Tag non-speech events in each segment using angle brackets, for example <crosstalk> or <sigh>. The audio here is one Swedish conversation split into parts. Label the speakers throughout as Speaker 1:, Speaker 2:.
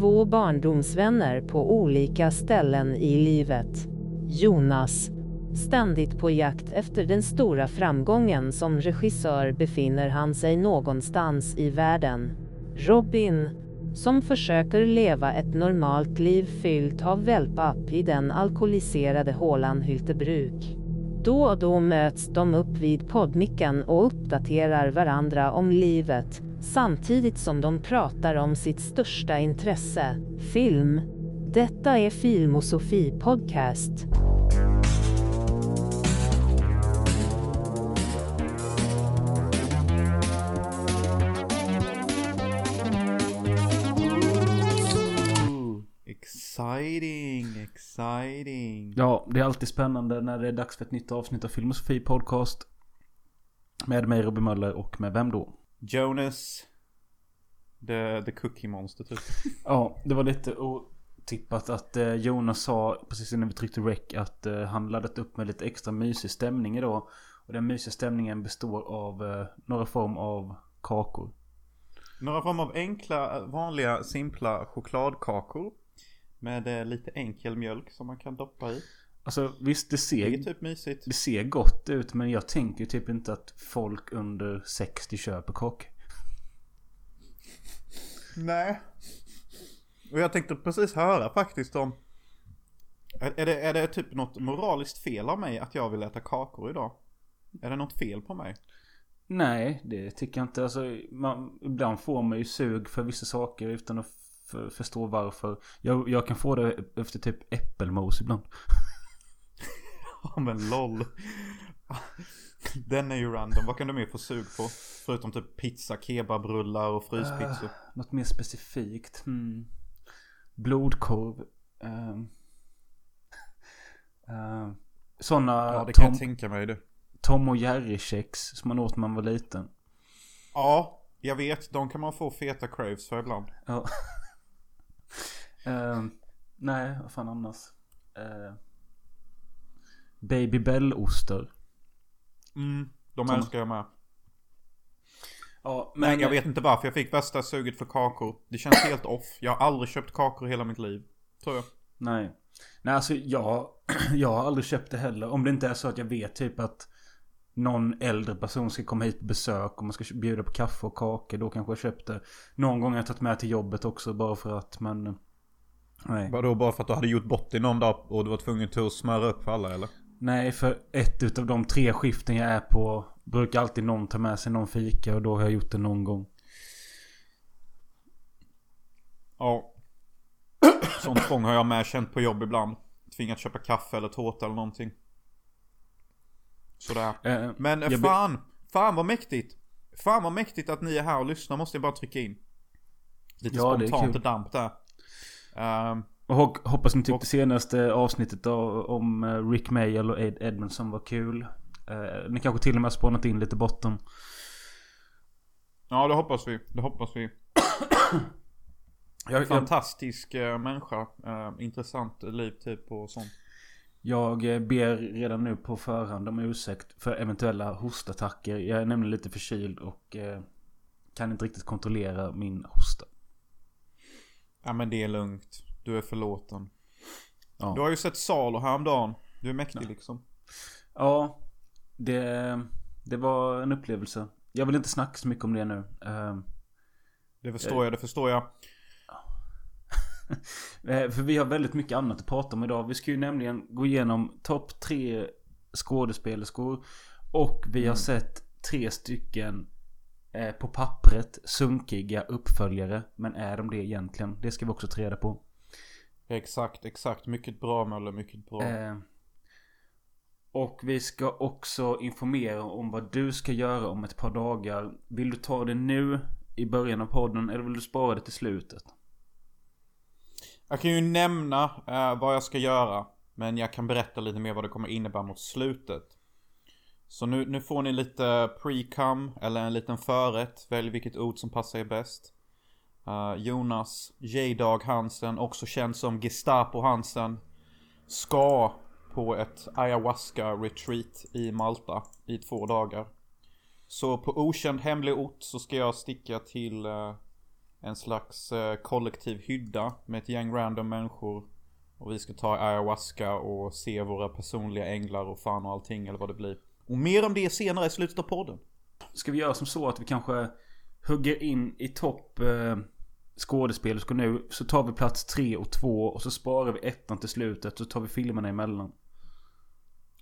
Speaker 1: två barndomsvänner på olika ställen i livet. Jonas, ständigt på jakt efter den stora framgången som regissör befinner han sig någonstans i världen. Robin, som försöker leva ett normalt liv fyllt av wellpapp i den alkoholiserade hålan Hyltebruk. Då och då möts de upp vid poddmicken och uppdaterar varandra om livet, samtidigt som de pratar om sitt största intresse, film. Detta är Filmosofi Podcast.
Speaker 2: Exciting, exciting.
Speaker 3: Ja, det är alltid spännande när det är dags för ett nytt avsnitt av Filmosofi Podcast. Med mig Robin Möller och med vem då?
Speaker 2: Jonas. The, the cookie monster typ.
Speaker 3: Ja, det var lite otippat att eh, Jonas sa precis innan vi tryckte rec att eh, han laddat upp med lite extra mysig stämning idag. Och den mysiga stämningen består av eh, några form av kakor.
Speaker 2: Några form av enkla, vanliga, simpla chokladkakor. Med lite enkel mjölk som man kan doppa i.
Speaker 3: Alltså visst, det
Speaker 2: Det
Speaker 3: ser,
Speaker 2: typ mysigt.
Speaker 3: det ser gott ut men jag tänker typ inte att folk under 60 köper kakor.
Speaker 2: Nej. Och jag tänkte precis höra faktiskt om... Är, det, är det typ något moraliskt fel av mig att jag vill äta kakor idag? Är det något fel på mig?
Speaker 3: Nej, det tycker jag inte. Alltså, man, ibland får man ju sug för vissa saker utan att förstå varför. Jag, jag kan få det efter typ äppelmos ibland. <laughs> <laughs>
Speaker 2: Ja men LOL. Den är ju random. Vad kan du mer få sug på? Förutom typ pizza, kebabrullar och fryspizzor.
Speaker 3: Något mer specifikt. Hmm. Blodkorv. Uh, uh, Sådana
Speaker 2: Ja det kan
Speaker 3: Tom,
Speaker 2: jag tänka mig du.
Speaker 3: Tom och Jerry-kex som man åt när man var liten.
Speaker 2: Ja, jag vet. De kan man få feta craves för ibland.
Speaker 3: Ja. <laughs> Eh, nej, vad fan annars? Baby Bell-oster.
Speaker 2: Mm, de
Speaker 3: Som-
Speaker 2: älskar jag med.
Speaker 3: Ja,
Speaker 2: Men jag vet inte varför jag fick värsta suget för kakor. Det känns helt off. Jag har aldrig köpt kakor hela mitt liv. Tror jag.
Speaker 3: Nej. Nej, alltså jag, <clears throat> jag har aldrig köpt det heller. Om det inte är så att jag vet typ att någon äldre person ska komma hit på besök och man ska bjuda på kaffe och kakor. Då kanske jag köpt det. Någon gång har jag tagit med till jobbet också bara för att, men... Nej.
Speaker 2: Vadå bara för att du hade gjort bort dig någon dag och du var tvungen att smöra upp för alla eller?
Speaker 3: Nej, för ett utav de tre skiften jag är på brukar alltid någon ta med sig någon fika och då har jag gjort det någon gång.
Speaker 2: Ja. Sånt tvång har jag med känt på jobb ibland. Tvingat köpa kaffe eller tårta eller någonting. Sådär.
Speaker 3: Eh,
Speaker 2: Men
Speaker 3: jag
Speaker 2: fan, fan vad mäktigt. Fan vad mäktigt att ni är här och lyssnar måste jag bara trycka in. Lite
Speaker 3: Ja,
Speaker 2: spontant damp där. Ehm,
Speaker 3: Och hoppas ni tyckte
Speaker 2: Och-
Speaker 3: senaste avsnittet av, om eh, Rick Mayall och Ed Edmondson var kul. Eh, ni kanske till och med har spånat in lite botten.
Speaker 2: ja det hoppas vi, det hoppas vi.
Speaker 3: Jag, jag,
Speaker 2: Fantastisk eh, människa. Eh, intressant liv typ och sånt.
Speaker 3: jag ber redan nu på förhand om ursäkt för eventuella hostattacker. Jag är nämligen lite förkyld och eh, kan inte riktigt kontrollera min hosta.
Speaker 2: Ja men det är lugnt. Du är förlåten.
Speaker 3: Ja.
Speaker 2: Du har ju sett Salo häromdagen. Du är mäktig liksom.
Speaker 3: Ja, det, det var en upplevelse. Jag vill inte snacka så mycket om det nu. Eh,
Speaker 2: Det förstår jag, det förstår jag. <laughs>
Speaker 3: Eh, För vi har väldigt mycket annat att prata om idag. Vi ska ju nämligen gå igenom topp tre skådespelerskor. Och vi har sett tre stycken eh, på pappret sunkiga uppföljare. Men är de det egentligen? Det ska vi också ta reda på.
Speaker 2: Exakt, exakt. Mycket bra Möller, mycket bra.
Speaker 3: Eh, och vi ska också informera om vad du ska göra om ett par dagar. Vill du ta det nu i början av podden eller vill du spara det till slutet?
Speaker 2: Jag kan ju nämna eh, vad jag ska göra. Men jag kan berätta lite mer vad det kommer innebära mot slutet. Så nu, nu får ni lite pre-cum eller en liten förrätt. Välj vilket ord som passar er bäst. Eh, Jonas J-Dag Hansen, också känd som Gestapo Hansen. Ska på ett ayahuasca retreat i Malta i två dagar. Så på okänd hemlig ort så ska jag sticka till eh, en slags eh, kollektiv hydda med ett gäng random människor. Och vi ska ta ayahuasca och se våra personliga änglar och fan och allting eller vad det blir. Och mer om det senare i slutet av podden.
Speaker 3: Ska vi göra som så att vi kanske hugger in i topp eh, skådespelerskor nu. Så tar vi plats tre och två och så sparar vi ettan till slutet. Så tar vi filmerna emellan.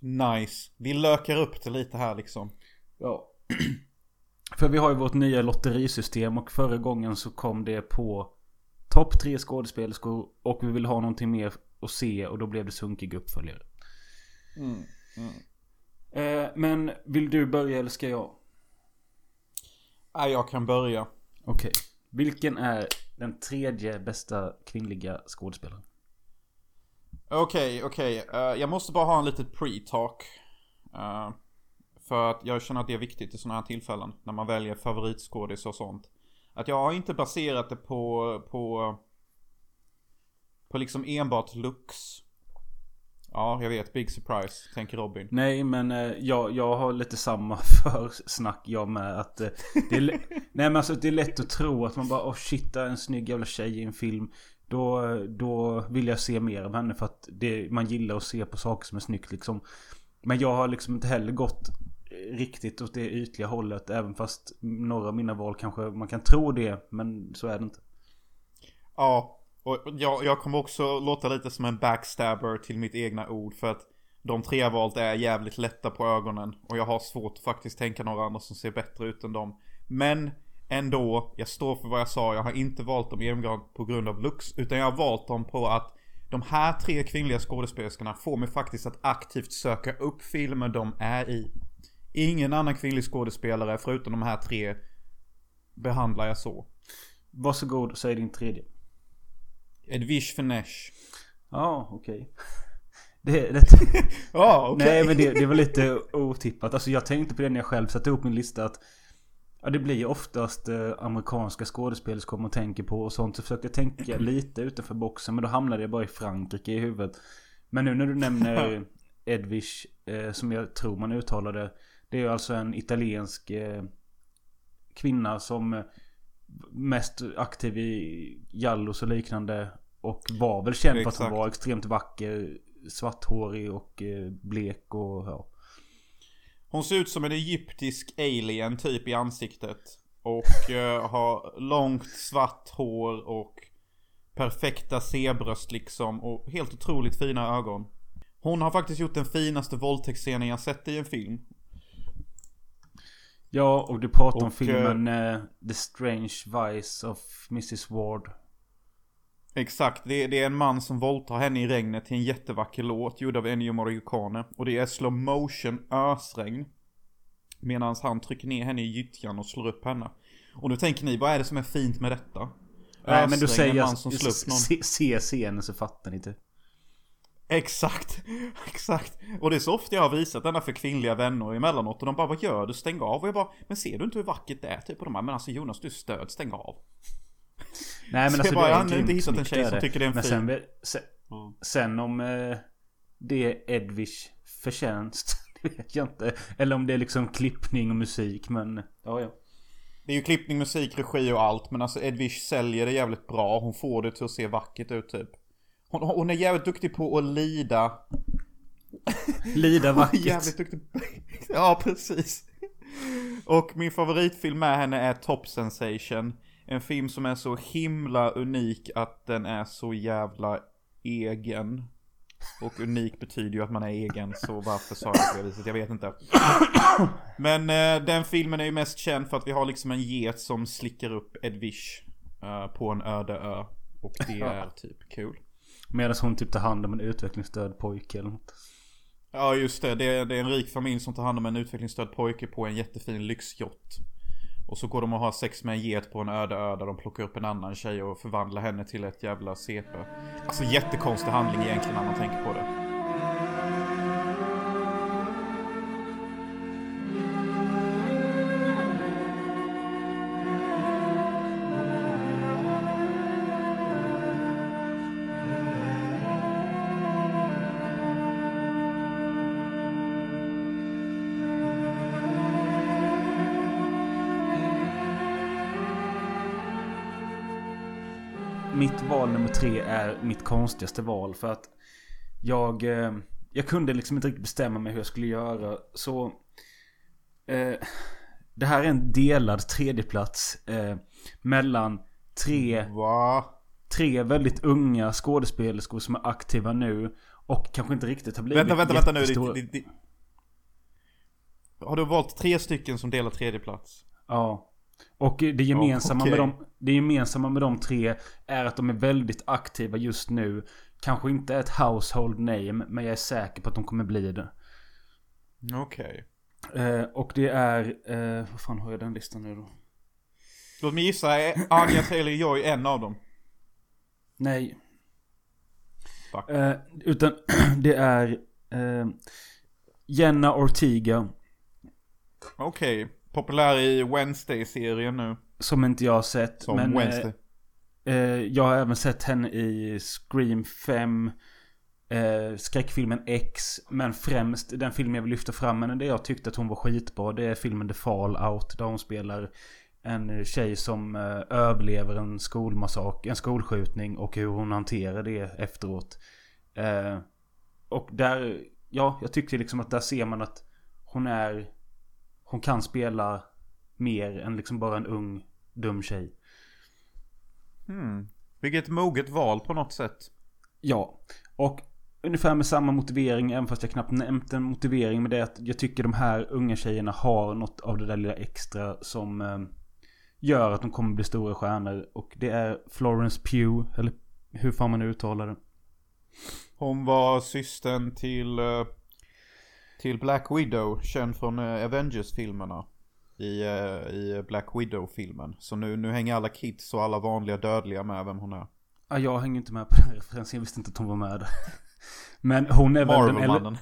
Speaker 2: Nice. Vi lökar upp det lite här liksom.
Speaker 3: Ja. <clears throat> För vi har ju vårt nya lotterisystem och förra gången så kom det på topp tre skådespelerskor och vi vill ha någonting mer att se och då blev det sunkig uppföljare.
Speaker 2: Mm, mm.
Speaker 3: Eh, men vill du börja eller ska jag?
Speaker 2: Nej, jag kan börja.
Speaker 3: Okej. Vilken är den tredje bästa kvinnliga skådespelaren?
Speaker 2: Okej, okej. Eh, jag måste bara ha en litet pre-talk. Eh, för att jag känner att det är viktigt i sådana här tillfällen. När man väljer favoritskådis och sånt. Att jag har inte baserat det på, på, på liksom enbart looks. Ja, jag vet. Big surprise, tänker Robin.
Speaker 3: Nej men eh, jag, jag har lite samma <laughs> försnack jag med att eh, det, är, <laughs> Nej men alltså det är lätt att tro att man bara oh shit det är en snygg jävla tjej i en film. Då, då vill jag se mer av henne för att det, man gillar att se på saker som är snyggt liksom. Men jag har liksom inte heller gått riktigt åt det ytliga hållet. Även fast några av mina val kanske man kan tro det. Men så är det inte.
Speaker 2: Ja, och jag, jag kommer också låta lite som en backstabber till mitt egna ord. För att de tre jag valt är jävligt lätta på ögonen. Och jag har svårt att faktiskt tänka några andra som ser bättre ut än dem. Men ändå, jag står för vad jag sa. Jag har inte valt dem enbart på grund av looks. Utan jag har valt dem på att de här tre kvinnliga skådespelerskorna får mig faktiskt att aktivt söka upp filmer de är i. Ingen annan kvinnlig skådespelare förutom de här tre behandlar jag så.
Speaker 3: Varsågod, säg din tredje.
Speaker 2: Edwish Finnesh.
Speaker 3: Ja, okej. <laughs> Det, det, <laughs>
Speaker 2: Ja, okej.
Speaker 3: Nej men det, det var lite otippat. Alltså jag tänkte på det när jag själv satte ihop min lista att Ja det blir oftast eh, amerikanska skådespelerskor man tänker på och sånt. Så försökte jag tänka <clears throat> lite utanför boxen men då hamnade jag bara i Frankrike i huvudet. Men nu när du nämner Edwish eh, som jag tror man uttalade. Det är alltså en italiensk eh, kvinna som eh, mest aktiv i Jallos och liknande. Och var väl känd för att hon var extremt vacker. Svarthårig och eh, blek och ja.
Speaker 2: Hon ser ut som en egyptisk alien typ i ansiktet. Och <laughs> eh, har långt svart hår och perfekta C-bröst liksom. Och helt otroligt fina ögon. Hon har faktiskt gjort den finaste våldtäktsscenen jag sett i en film.
Speaker 3: Ja, och du pratar om
Speaker 2: Och,
Speaker 3: filmen eh, The Strange Vice of Mrs Ward.
Speaker 2: Exakt, det är, det är en man som våldtar henne i regnet till en jättevacker låt gjord av Ennio Morricone. Och det är slow motion ösregn. Medan han trycker ner henne i gyttjan och slår upp henne. Och nu tänker ni, vad är det som är fint med detta?
Speaker 3: Nej men du
Speaker 2: Ösregn,
Speaker 3: säger
Speaker 2: man som slår upp någon.
Speaker 3: se, se scenen så fattar ni inte.
Speaker 2: Exakt, <laughs> exakt. Och det är så ofta jag har visat denna för kvinnliga vänner emellanåt och de bara vad gör du? Stäng av. Och jag bara, men ser du inte hur vackert det är? Typ och de bara, men alltså Jonas du är stöd, stäng av.
Speaker 3: Nej men <laughs>
Speaker 2: Så
Speaker 3: alltså
Speaker 2: jag bara,
Speaker 3: det
Speaker 2: jag
Speaker 3: är
Speaker 2: har ännu inte hittat en tjej som tycker det är en
Speaker 3: Men
Speaker 2: fin.
Speaker 3: sen, sen, sen om eh, det är Edwish förtjänst. <laughs> Det vet jag inte. Eller om det är liksom klippning och musik men ja ja.
Speaker 2: Det är ju klippning, musik, regi och allt. Men alltså Edwish säljer det jävligt bra. Hon får det till att se vackert ut typ. Hon, hon är jävligt duktig på att lida.
Speaker 3: Lida
Speaker 2: Hon är
Speaker 3: vackert.
Speaker 2: jävligt duktig. <laughs> Ja, precis. Och min favoritfilm med henne är Top Sensation. En film som är så himla unik att den är så jävla egen. Och unik betyder ju att man är egen, så varför sa jag på det viset? Jag vet inte. <coughs> Men eh, den filmen är ju mest känd för att vi har liksom en get som slickar upp Edwish eh, på en öde ö. Och det är typ kul.
Speaker 3: Medan hon typ tar hand om en utvecklingsstörd pojke eller något.
Speaker 2: Ja just det, det är, det är en rik familj som tar hand om en utvecklingsstörd pojke på en jättefin lyxjott. Och så går de och har sex med en get på en öde ö där de plockar upp en annan tjej och förvandlar henne till ett jävla CP. Alltså jättekonstig handling egentligen när man tänker på det.
Speaker 3: Val nummer tre är mitt konstigaste val. För att jag, eh, jag kunde liksom inte riktigt bestämma mig hur jag skulle göra. Så eh, det här är en delad tredjeplats eh, mellan tre,
Speaker 2: Va?
Speaker 3: tre väldigt unga skådespelerskor som är aktiva nu. Och kanske inte riktigt har blivit
Speaker 2: Vänta, vänta, vänta nu. Det, det, det... Har du valt tre stycken som delar tredje plats?
Speaker 3: Ja. Och det gemensamma,
Speaker 2: okej.
Speaker 3: med de, det gemensamma med de tre är att de är väldigt aktiva just nu. Kanske inte ett household name, men jag är säker på att de kommer bli det.
Speaker 2: Okej.
Speaker 3: Eh, och det är... Eh, vad fan har jag den listan nu då?
Speaker 2: Låt mig gissa, är Anya Taylor-Joy en av dem?
Speaker 3: Nej. Eh, utan <clears throat> det är... Eh, Jenna Ortiga.
Speaker 2: Okej. Populär i Wednesday-serien nu.
Speaker 3: Som inte jag har sett.
Speaker 2: Som
Speaker 3: men, eh,
Speaker 2: Wednesday.
Speaker 3: Eh, jag har även sett henne i Scream 5. Eh, skräckfilmen X. Men främst den film jag vill lyfta fram henne. Det jag tyckte att hon var skitbra. Det är filmen The Fallout. Där hon spelar en tjej som eh, överlever en skolmassak. En skolskjutning. Och hur hon hanterar det efteråt. Eh, och där. Ja, jag tyckte liksom att där ser man att hon är. Hon kan spela mer än liksom bara en ung dum tjej.
Speaker 2: Hmm. Vilket moget val på något sätt.
Speaker 3: Ja, och ungefär med samma motivering, även fast jag knappt nämnt en motivering med det att jag tycker de här unga tjejerna har något av det där lilla extra som eh, gör att de kommer bli stora stjärnor. Och det är Florence Pugh, eller hur fan man nu uttalar det.
Speaker 2: Hon var systern till, eh, till Black Widow, känd från eh, Avengers-filmerna. I, eh, I Black Widow-filmen. Så nu, nu hänger alla kids och alla vanliga dödliga med vem hon är.
Speaker 3: Ja, jag hänger inte med på den referensen, jag visste inte att hon var med. <laughs> Men hon är väl den...
Speaker 2: Marvel-mannen.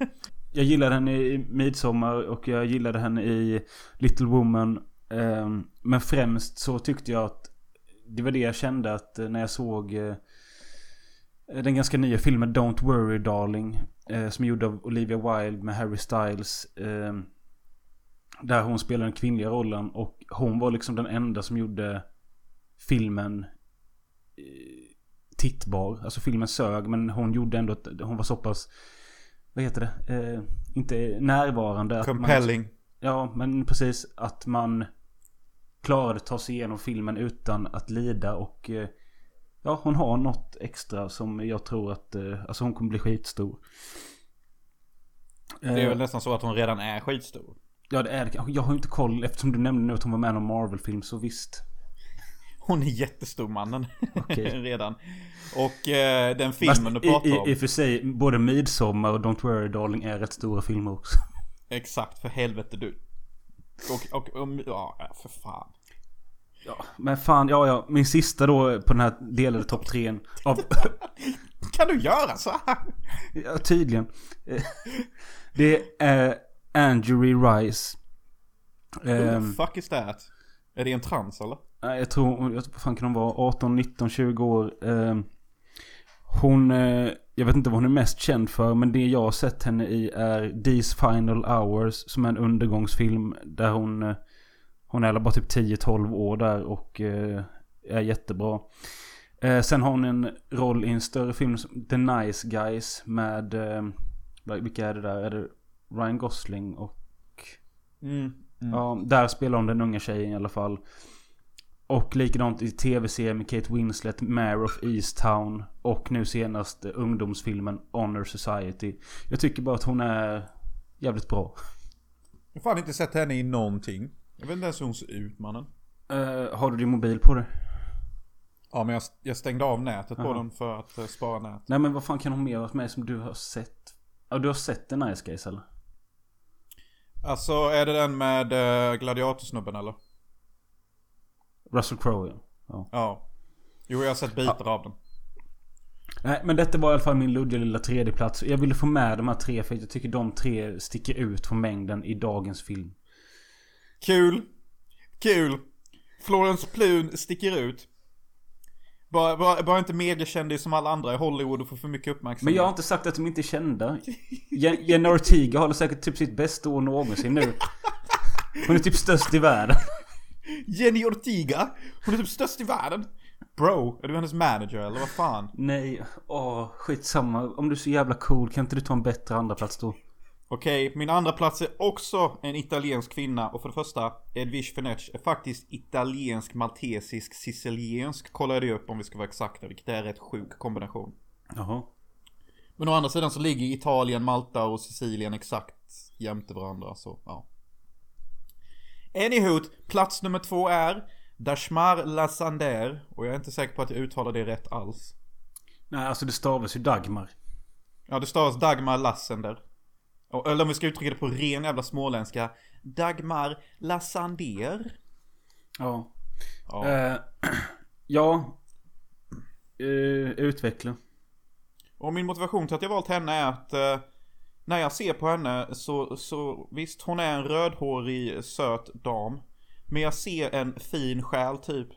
Speaker 2: <laughs>
Speaker 3: jag gillade henne i Midsommar och jag gillade henne i Little Woman. Ehm, Men främst så tyckte jag att det var det jag kände att eh, när jag såg den ganska nya filmen Don't Worry Darling. Eh, Som är gjord av Olivia Wilde med Harry Styles. ehm, Där hon spelar den kvinnliga rollen och hon var liksom den enda som gjorde filmen eh, tittbar. Alltså filmen sög men hon gjorde ändå att hon var så pass vad heter det? Eh, inte närvarande. att man-
Speaker 2: Compelling.
Speaker 3: Ja, men precis att man klarade att ta sig igenom filmen utan att lida och eh, ja, hon har något extra som jag tror att eh, alltså hon kommer bli skitstor.
Speaker 2: Det är
Speaker 3: Eh,
Speaker 2: väl nästan så att hon redan är skitstor.
Speaker 3: Ja, det är det. Jag har ju inte koll eftersom du nämnde nu att hon var med i någon Marvel-film så visst.
Speaker 2: Hon är jättestor mannen.
Speaker 3: Okej. <laughs>
Speaker 2: redan. Och eh, den
Speaker 3: Fast
Speaker 2: filmen du
Speaker 3: i,
Speaker 2: pratar
Speaker 3: i,
Speaker 2: om.
Speaker 3: i och för sig, både Midsommar och Don't Worry Darling är rätt stora filmer också.
Speaker 2: Exakt, för helvete du. Och, och, och ja, för fan.
Speaker 3: Ja, men fan, ja, ja. Min sista då på den här delade topp trean av <laughs>
Speaker 2: Kan du göra så här?
Speaker 3: Ja, tydligen. Det är Angery Rice.
Speaker 2: Who
Speaker 3: Ehm,
Speaker 2: the fuck is that? Är det en trans eller?
Speaker 3: nej, jag tror, jag, vad fan kan hon vara? 18, 19, 20 år. Ehm, hon, eh, jag vet inte vad hon är mest känd för. Men det jag har sett henne i är These Final Hours. Som är en undergångsfilm. Där hon, eh, hon är bara typ 10-12 år där och eh, är jättebra. Eh, sen har hon en roll i en större film som The Nice Guys med, eh, vilka är det där? Är det Ryan Gosling och
Speaker 2: Mm.
Speaker 3: Ja, där spelar hon den unga tjejen i alla fall. Och likadant i tv-serien med Kate Winslet, Mare of Easttown. Och nu senast ungdomsfilmen Honor Society. Jag tycker bara att hon är jävligt bra.
Speaker 2: Jag har fan inte sett henne i någonting. Jag vet inte ens hur hon ser ut mannen.
Speaker 3: Eh, har du din mobil på dig?
Speaker 2: Ja men jag, jag stängde av nätet på
Speaker 3: Aha.
Speaker 2: den för att eh, spara nät.
Speaker 3: Nej men vad fan kan hon mer varit med som du har sett? Ja du har sett The Nice Guys eller?
Speaker 2: Alltså är det den med uh, gladiatorsnubben eller?
Speaker 3: Russell Crowe ja. ja.
Speaker 2: Ja. Jo jag har sett bitar av den.
Speaker 3: Nej men detta var i alla fall min luddiga lilla tredjeplats. Jag ville få med de här tre för jag tycker de tre sticker ut från mängden i dagens film.
Speaker 2: Kul! Kul! Florence Plun sticker ut. Bara, bara, bara inte megakändis som alla andra i Hollywood och får för mycket uppmärksamhet.
Speaker 3: Men jag har inte sagt att de inte är kända. Je- Jenna Ortiga håller säkert typ sitt bästa år någonsin nu. Hon är typ störst i världen.
Speaker 2: Jenny Ortiga! Hon är typ störst i världen. Bro, är du hennes manager eller vad fan?
Speaker 3: Nej, åh skitsamma. Om du är så jävla cool kan inte du ta en bättre andra plats då?
Speaker 2: Okej, min andra plats är också en italiensk kvinna och för det första, Edwige Fenech är faktiskt italiensk, maltesisk, siciliensk kollade jag upp om vi ska vara exakta, vilket är en rätt sjuk kombination.
Speaker 3: Jaha.
Speaker 2: Men å andra sidan så ligger Italien, Malta och Sicilien exakt jämte varandra så ja. Anywho, plats nummer två är Dashmar Lassander och jag är inte säker på att jag uttalar det rätt alls.
Speaker 3: Nej, alltså det stavas ju Dagmar.
Speaker 2: Ja, det stavas Dagmar Lassander. Eller om vi ska uttrycka det på ren jävla småländska. Dagmar Lassander.
Speaker 3: Ja.
Speaker 2: Ja.
Speaker 3: Eh, <clears throat> ja. Eh, utveckla.
Speaker 2: Och min motivation till att jag valt henne är att eh, när jag ser på henne så, så visst hon är en rödhårig söt dam. Men jag ser en fin själ typ.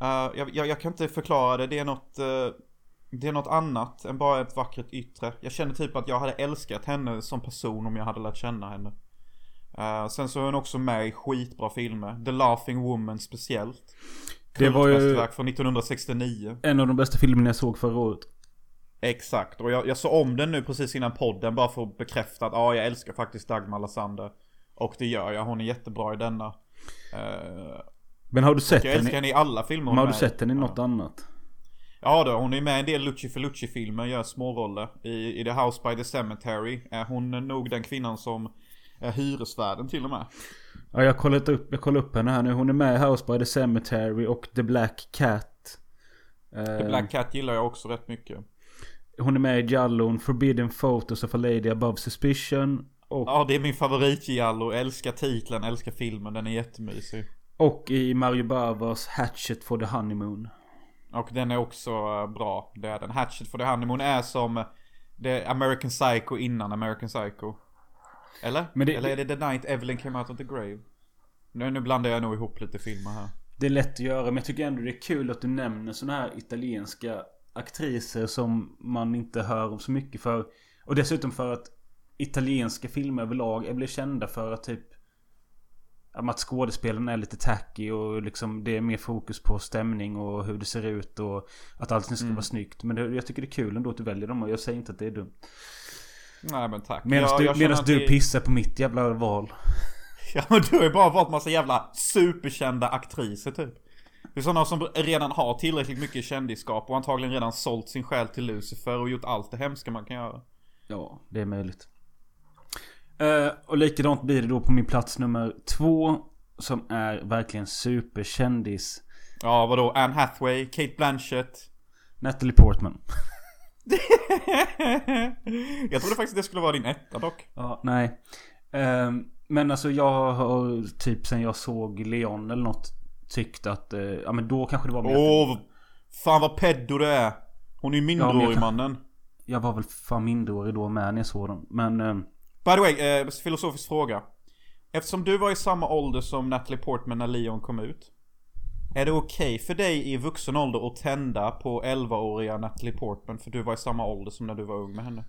Speaker 2: Eh, jag, jag, jag kan inte förklara det, det är något eh, Det är något annat än bara ett vackert yttre. Jag känner typ att jag hade älskat henne som person om jag hade lärt känna henne. Eh, sen så är hon också med i skitbra filmer. The Laughing Woman speciellt.
Speaker 3: Det var ju-
Speaker 2: från 1969.
Speaker 3: En av de bästa filmerna jag såg förra året.
Speaker 2: Exakt, och jag, jag såg om den nu precis innan podden bara för att bekräfta att ja, jag älskar faktiskt Dagmar Lassander. Och det gör jag, hon är jättebra i denna. Eh,
Speaker 3: Men har du sett
Speaker 2: jag
Speaker 3: den?
Speaker 2: älskar henne i alla filmer
Speaker 3: Men har du sett den i något annat?
Speaker 2: Ja då, hon är med i en del Lucci för Lucci filmer, gör småroller. I, I The House by the Cemetery är hon nog den kvinnan som är hyresvärden till och med.
Speaker 3: Ja, jag kollat upp, jag kollar upp henne här nu. Hon är med i House by the Cemetery och The Black Cat. Eh,
Speaker 2: The Black Cat gillar jag också rätt mycket.
Speaker 3: Hon är med i Jallon, Forbidden Photos of a Lady Above Suspicion. Och,
Speaker 2: Ja, det är min favoritgiallo. Älskar titeln, älskar filmen, den är jättemysig.
Speaker 3: och i Mario Bavas Hatchet for the Honeymoon.
Speaker 2: Och den är också eh, bra. Det är den. Hatchet for the Honeymoon är som eh, det American Psycho innan American Psycho. Eller?
Speaker 3: Det-
Speaker 2: Eller är det The Night Evelyn Came Out of the Grave? Nu, nu blandar jag nog ihop lite filmer här.
Speaker 3: Det är lätt att göra men jag tycker ändå det är kul att du nämner såna här italienska aktriser som man inte hör om så mycket för. Och dessutom för att italienska filmer överlag är blir kända för att typ att skådespelarna är lite tacky och liksom det är mer fokus på stämning och hur det ser ut och att allting ska vara snyggt. Men det, jag tycker det är kul ändå att du väljer dem och jag säger inte att det är dumt.
Speaker 2: Nej men tack.
Speaker 3: Medan
Speaker 2: Jag-
Speaker 3: du,
Speaker 2: jag
Speaker 3: medans du
Speaker 2: det-
Speaker 3: pissar på mitt jävla val. <laughs>
Speaker 2: Ja men du har ju bara valt massa jävla superkända aktriser typ. Det är sådana som redan har tillräckligt mycket kändisskap och antagligen redan sålt sin själ till Lucifer och gjort allt det hemska man kan göra.
Speaker 3: Ja, det är möjligt. Eh, och likadant blir det då på min plats nummer två. Som är verkligen superkändis.
Speaker 2: Ja vadå, Anne Hathaway, Kate Blanchett.
Speaker 3: Natalie Portman. <laughs>
Speaker 2: jag trodde faktiskt det skulle vara din etta dock.
Speaker 3: Ja, nej. Ehm, men alltså jag har typ sen jag såg Leon eller något tyckt att, eh, ja men då kanske det var mer
Speaker 2: Åh,
Speaker 3: att
Speaker 2: fan vad peddo det är. Hon är ju
Speaker 3: Ja,
Speaker 2: minderårig
Speaker 3: kan-
Speaker 2: mannen.
Speaker 3: jag var väl fan minderårig då med när jag såg den. Men ehm,
Speaker 2: By the way, eh, filosofisk fråga. Eftersom du var i samma ålder som Natalie Portman när Leon kom ut. Är det okej för dig i vuxen ålder att tända på 11-åriga Natalie Portman för du var i samma ålder som när du var ung med henne?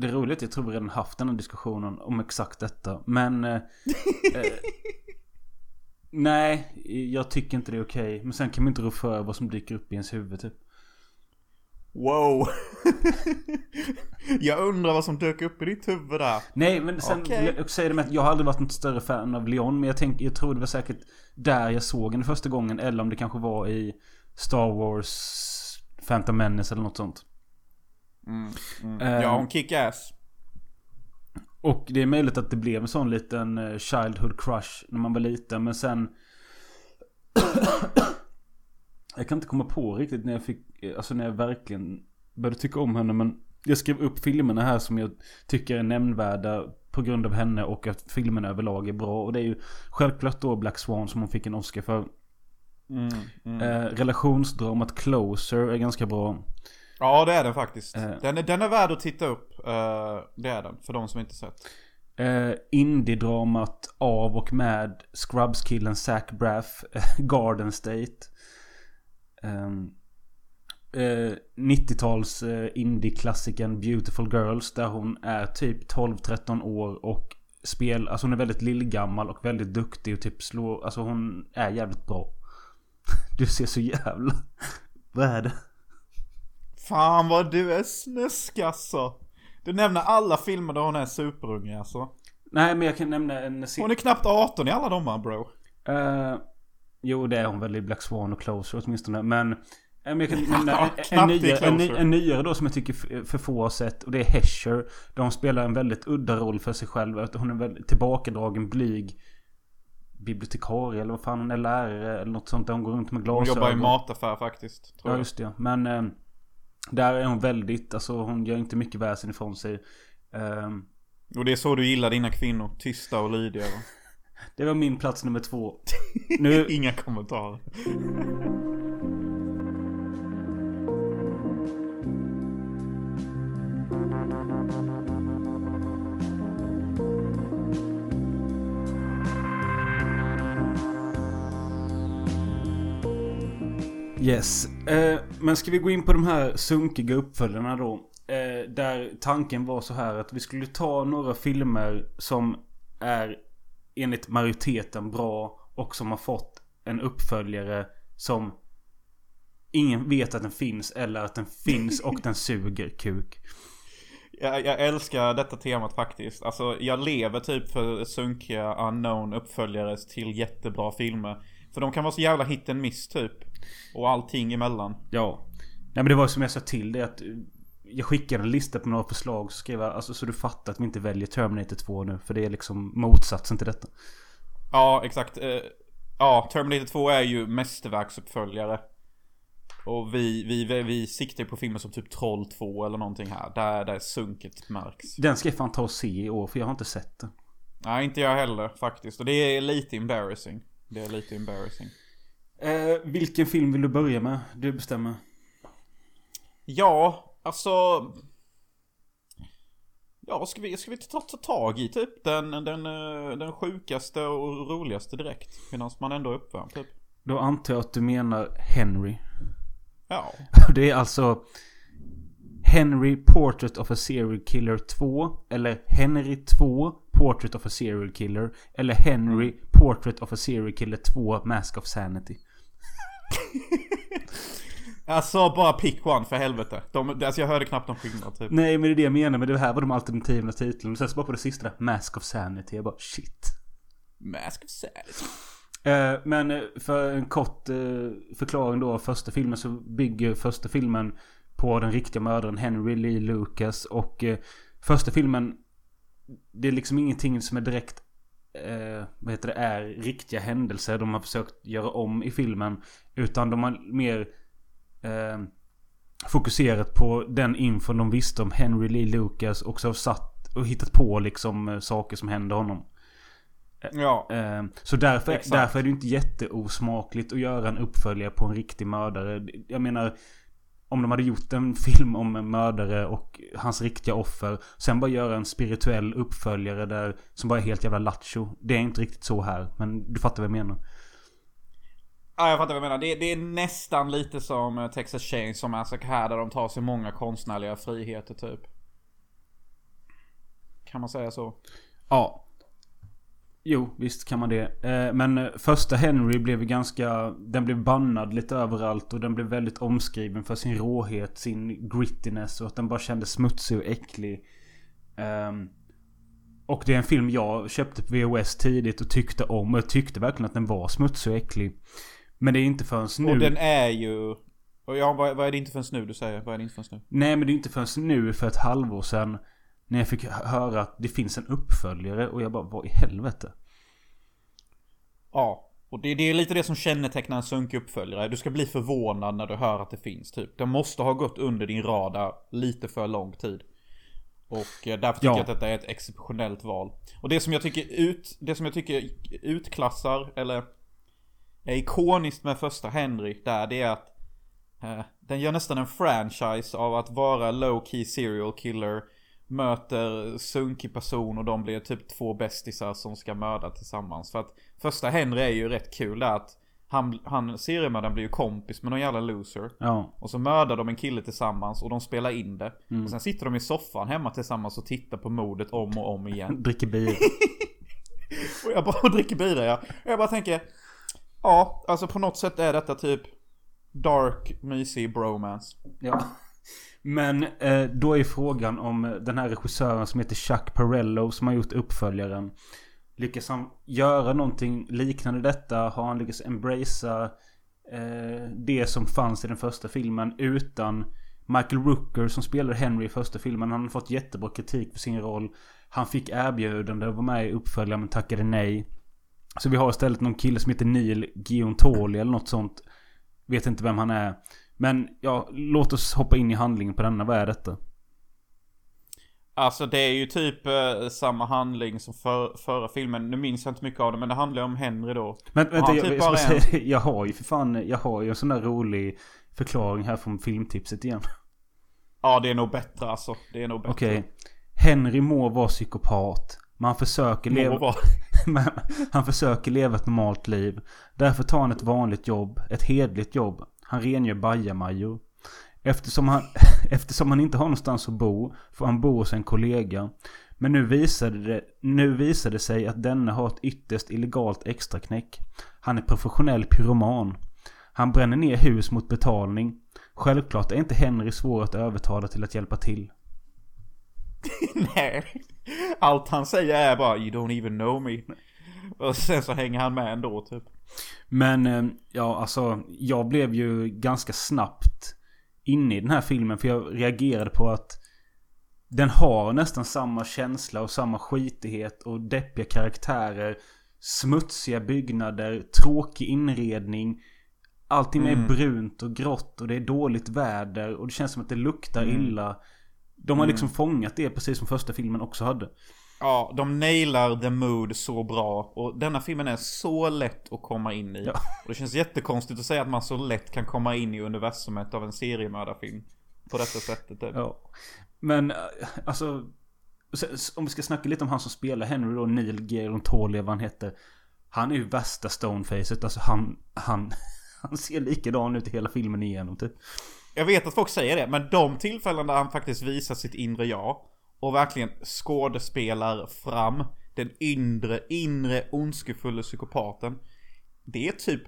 Speaker 3: det är roligt, jag tror vi redan haft den här diskussionen om exakt detta. Men... Eh, <laughs> eh, nej, jag tycker inte det är okej. Men sen kan man inte rå för vad som dyker upp i ens huvud typ.
Speaker 2: Wow! <laughs> jag undrar vad som dök upp i ditt huvud där.
Speaker 3: Nej men sen jag säga det med att jag har aldrig varit något större fan av Leon. Men jag, tänk, jag tror det var säkert där jag såg den första gången. Eller om det kanske var i Star Wars Phantom Menace eller något sånt.
Speaker 2: Mm.
Speaker 3: Eh,
Speaker 2: Ja, hon kick-ass.
Speaker 3: Och det är möjligt att det blev en sån liten eh, childhood crush när man var liten. Men sen... jag kan inte komma på riktigt när jag fick... Alltså när jag verkligen började tycka om henne. Men jag skrev upp filmerna här som jag tycker är nämnvärda på grund av henne och att filmerna överlag är bra. Och det är ju självklart då Black Swan som hon fick en Oscar för.
Speaker 2: Mm, mm.
Speaker 3: Eh, relationsdramat Closer är ganska bra.
Speaker 2: Ja, det är den faktiskt.
Speaker 3: Eh.
Speaker 2: Den, är, den är värd att titta upp. Eh, det är den, för de som inte sett.
Speaker 3: Eh, Indie-dramat av och med Scrubs-killen Zach Braff, <laughs> Garden State. Ehm, eh, 90-tals eh, indie-klassikern Beautiful Girls där hon är typ 12-13 år och spel, alltså hon är väldigt lillgammal och väldigt duktig och typ slår, alltså hon är jävligt bra. <laughs> Du ser så jävla... <laughs> Vad är det?
Speaker 2: Fan vad du är snusk alltså. Du nämner alla filmer där hon är superunge alltså.
Speaker 3: Nej men jag kan nämna en...
Speaker 2: Hon är knappt 18 i alla de här bro.
Speaker 3: Eh, jo det är hon väl i Black Swan och Closer åtminstone. Men... eh, men jag kan nämna en, <laughs> en, nyare, en, ny- en nyare då som jag tycker för få har sett. Och det är Hesher. Där hon spelar en väldigt udda roll för sig själv. Hon är väldigt tillbakadragen, blyg bibliotekarie eller vad fan hon är lärare eller något sånt. Där hon går runt med
Speaker 2: Hon
Speaker 3: glasögon.
Speaker 2: jobbar i mataffär faktiskt.
Speaker 3: Ja just det. Men eh, där är hon väldigt, alltså hon gör inte mycket väsen ifrån sig. Ehm,
Speaker 2: Och det är så du gillar dina kvinnor. Tysta och lydiga.
Speaker 3: Det var min plats nummer två. <laughs> Nu,
Speaker 2: Inga kommentarer.
Speaker 3: yes. Eh, men ska vi gå in på de här sunkiga uppföljarna då? Eh, där tanken var så här att vi skulle ta några filmer som är enligt majoriteten bra och som har fått en uppföljare som ingen vet att den finns eller att den finns och den <laughs> suger kuk.
Speaker 2: Jag, jag älskar detta temat faktiskt. Alltså jag lever typ för sunkiga unknown uppföljare till jättebra filmer. För de kan vara så jävla hit and miss typ. Och allting emellan.
Speaker 3: Ja. Nej men det var som jag sa till det att jag skickade en lista på några förslag så skrev jag alltså så du fattar att vi inte väljer Terminator 2 nu. För det är liksom motsatsen till detta.
Speaker 2: Ja, exakt. Eh, Ja, Terminator 2 är ju mästerverksuppföljare. Och vi, vi, vi, siktar på filmer som typ Troll 2 eller någonting här. Där, där sunket märks.
Speaker 3: Den ska jag fan ta och se i år för jag har inte sett den.
Speaker 2: Nej, inte jag heller faktiskt. Och det är lite embarrassing. Det är lite embarrassing.
Speaker 3: Eh, vilken film vill du börja med? Du bestämmer.
Speaker 2: Ja, alltså... Ja, ska vi, ska vi ta, ta tag i typ den, den, eh, den sjukaste och roligaste direkt? Medan man ändå är uppvärmd typ.
Speaker 3: Då antar jag att du menar Henry.
Speaker 2: Ja. <laughs>
Speaker 3: Det är alltså Henry Portrait of a Serial Killer 2. Eller Henry 2 Portrait of a Serial Killer. Eller Henry Portrait of a Serial Killer 2 Mask of Sanity. <laughs>
Speaker 2: Alltså bara pick one för helvete. De, alltså jag hörde knappt någon skillnad typ.
Speaker 3: Nej men det är det jag menar. Men det här var de alternativa titlarna. Sen så bara på det sista Mask of Sanity. Jag bara shit.
Speaker 2: Mask of Sanity.
Speaker 3: Eh, men eh, för en kort eh, förklaring då av första filmen så bygger första filmen på den riktiga mördaren Henry Lee Lucas. Och eh, första filmen det är liksom ingenting som är direkt eh, vad heter det, är riktiga händelser de har försökt göra om i filmen. Utan de har mer eh, fokuserat på den infon de visste om Henry Lee Lucas och så har satt och hittat på liksom eh, saker som hände honom.
Speaker 2: Ja.
Speaker 3: Eh, Så därför,
Speaker 2: Exakt.
Speaker 3: därför är det ju inte jätteosmakligt att göra en uppföljare på en riktig mördare. Jag menar, om de hade gjort en film om en mördare och hans riktiga offer. Sen bara göra en spirituell uppföljare där som bara är helt jävla lattjo. Det är inte riktigt så här. Men du fattar vad jag menar.
Speaker 2: Ja, jag fattar vad du menar. Det, det är nästan lite som Texas Texas Chainsaw Massacre här där de tar sig många konstnärliga friheter typ. Kan man säga så?
Speaker 3: Ja. Jo, visst kan man det. Eh, men eh, första Henry blev ganska... Den blev bannad lite överallt och den blev väldigt omskriven för sin råhet, sin grittiness och att den bara kändes smutsig och äcklig. Ehm, och det är en film jag köpte på VHS tidigt och tyckte om. Och jag tyckte verkligen att den var smutsig och äcklig. Men det är inte förrän nu...
Speaker 2: Och den är ju... Och ja, vad, vad är det inte förrän nu du säger? Vad är det inte förrän nu?
Speaker 3: Nej men det är inte förrän nu för ett halvår sedan. När jag fick höra att det finns en uppföljare och jag bara, vad i helvete?
Speaker 2: Ja. Och det, det är lite det som kännetecknar en sunkig uppföljare. Du ska bli förvånad när du hör att det finns typ. Den måste ha gått under din radar lite för lång tid. Och eh, därför tycker
Speaker 3: Ja.
Speaker 2: jag att detta är ett exceptionellt val. Och det som jag tycker ut, det som jag tycker utklassar, eller är ikoniskt med första Henry där, det är att eh, den gör nästan en franchise av att vara low key serial killer Möter sunkig person och de blir typ två bästisar som ska mörda tillsammans. För att första Henry är ju rätt kul där att han, han seriemördaren blir ju kompis med någon jävla loser.
Speaker 3: Ja.
Speaker 2: Och så mördar de en kille tillsammans och de spelar in det. Och sen sitter de i soffan hemma tillsammans och tittar på mordet om och om igen. <laughs>
Speaker 3: Dricker bil. <laughs>
Speaker 2: Och jag bara <laughs> dricker bira ja. Och jag bara tänker. Ja, alltså på något sätt är detta typ dark, mysig bromance.
Speaker 3: Ja. Men eh, då är frågan om den här regissören som heter Chuck Parello som har gjort uppföljaren. Lyckas han göra någonting liknande detta? Har han lyckats embracea eh, det som fanns i den första filmen utan Michael Rooker som spelade Henry i första filmen. Han har fått jättebra kritik för sin roll. Han fick erbjudande att vara med i uppföljaren men tackade nej. Så vi har istället någon kille som heter Neil Giontoli eller något sånt. Vet inte vem han är. Men ja, låt oss hoppa in i handlingen på denna. Vad är detta?
Speaker 2: Alltså det är ju typ eh, samma handling som för, förra filmen. Nu minns jag inte mycket av det men det handlar om Henry då.
Speaker 3: Men vänta, jag,
Speaker 2: typ
Speaker 3: jag,
Speaker 2: bara är
Speaker 3: säga, jag har ju för fan, jag har ju en sån där rolig förklaring här från filmtipset igen.
Speaker 2: Ja det är nog bättre alltså. Det är nog bättre.
Speaker 3: Okej. Henry må vara psykopat. Men han försöker
Speaker 2: Må
Speaker 3: leva...
Speaker 2: vara. <laughs>
Speaker 3: Men han försöker leva ett normalt liv. Därför tar han ett vanligt jobb. Ett hedligt jobb. Han rengör bajamajor. Eftersom han, <laughs> eftersom han inte har någonstans att bo får han bo hos en kollega. Men nu visade, det, nu visade det sig att denne har ett ytterst illegalt extraknäck. Han är professionell pyroman. Han bränner ner hus mot betalning. Självklart är inte Henry svår att övertala till att hjälpa till. <laughs>
Speaker 2: Nej. Allt han säger är bara You don't even know me. Och sen så hänger han med ändå typ.
Speaker 3: Men eh, ja, alltså jag blev ju ganska snabbt inne i den här filmen. För jag reagerade på att den har nästan samma känsla och samma skitighet och deppiga karaktärer. Smutsiga byggnader, tråkig inredning. Allting är
Speaker 2: Mm.
Speaker 3: brunt och grått och det är dåligt väder och det känns som att det luktar
Speaker 2: Mm.
Speaker 3: illa. De har liksom fångat det precis som första filmen också hade.
Speaker 2: Ja, de nailar the mood så bra. Och denna filmen är så lätt att komma in i.
Speaker 3: Ja.
Speaker 2: Och det känns jättekonstigt att säga att man så lätt kan komma in i universumet av en seriemördarfilm. På detta sättet typ.
Speaker 3: Ja. Men eh, alltså. Om vi ska snacka lite om han som spelar Henry då. Neil Gerontoli vad han heter. Han är ju värsta stonefacet. Alltså han, han, <laughs> han ser likadan ut i hela filmen igenom typ.
Speaker 2: Jag vet att folk säger det, men de tillfällen där han faktiskt visar sitt inre jag. Och verkligen skådespelar fram den inre, inre ondskefulla psykopaten. Det är typ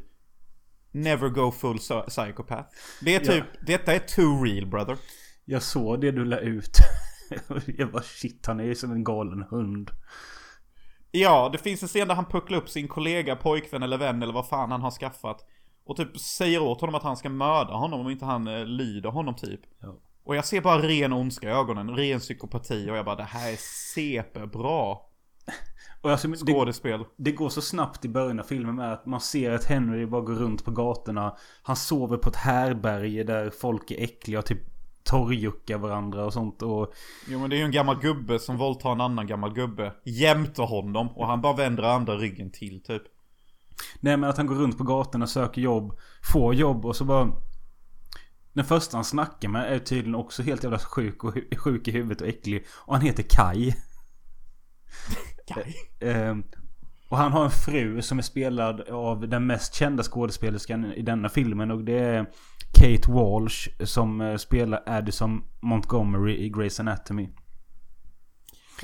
Speaker 2: Never go full psy- psychopath. Det är typ, detta är too real brother.
Speaker 3: Jag såg det du la ut. <laughs> Jag bara shit han är ju som en galen hund.
Speaker 2: Ja, det finns en scen där han pucklar upp sin kollega, pojkvän eller vän eller vad fan han har skaffat. Och typ säger åt honom att han ska mörda honom om inte han eh, lyder honom typ.
Speaker 3: Ja.
Speaker 2: Och jag ser bara ren ondska i ögonen, ren psykopati och jag bara det här är CP-bra
Speaker 3: Och alltså, det,
Speaker 2: skådespel.
Speaker 3: det går så snabbt i början av filmen med att man ser att Henry bara går runt på gatorna. Han sover på ett härberge där folk är äckliga och typ torrjuckar varandra och sånt. Och
Speaker 2: Jo men det är ju en gammal gubbe som våldtar en annan gammal gubbe. Jämte honom och han bara vänder andra ryggen till typ.
Speaker 3: Nej men att han går runt på gatorna, söker jobb, får jobb och så bara... Den första han snackar med är tydligen också helt jävla sjuk och sjuk i huvudet och äcklig. Och han heter Kai.
Speaker 2: Kaj. <laughs>
Speaker 3: Ehm, och han har en fru som är spelad av den mest kända skådespelerskan i denna filmen. Och det är Kate Walsh som eh, spelar Addison Montgomery i Grey's Anatomy.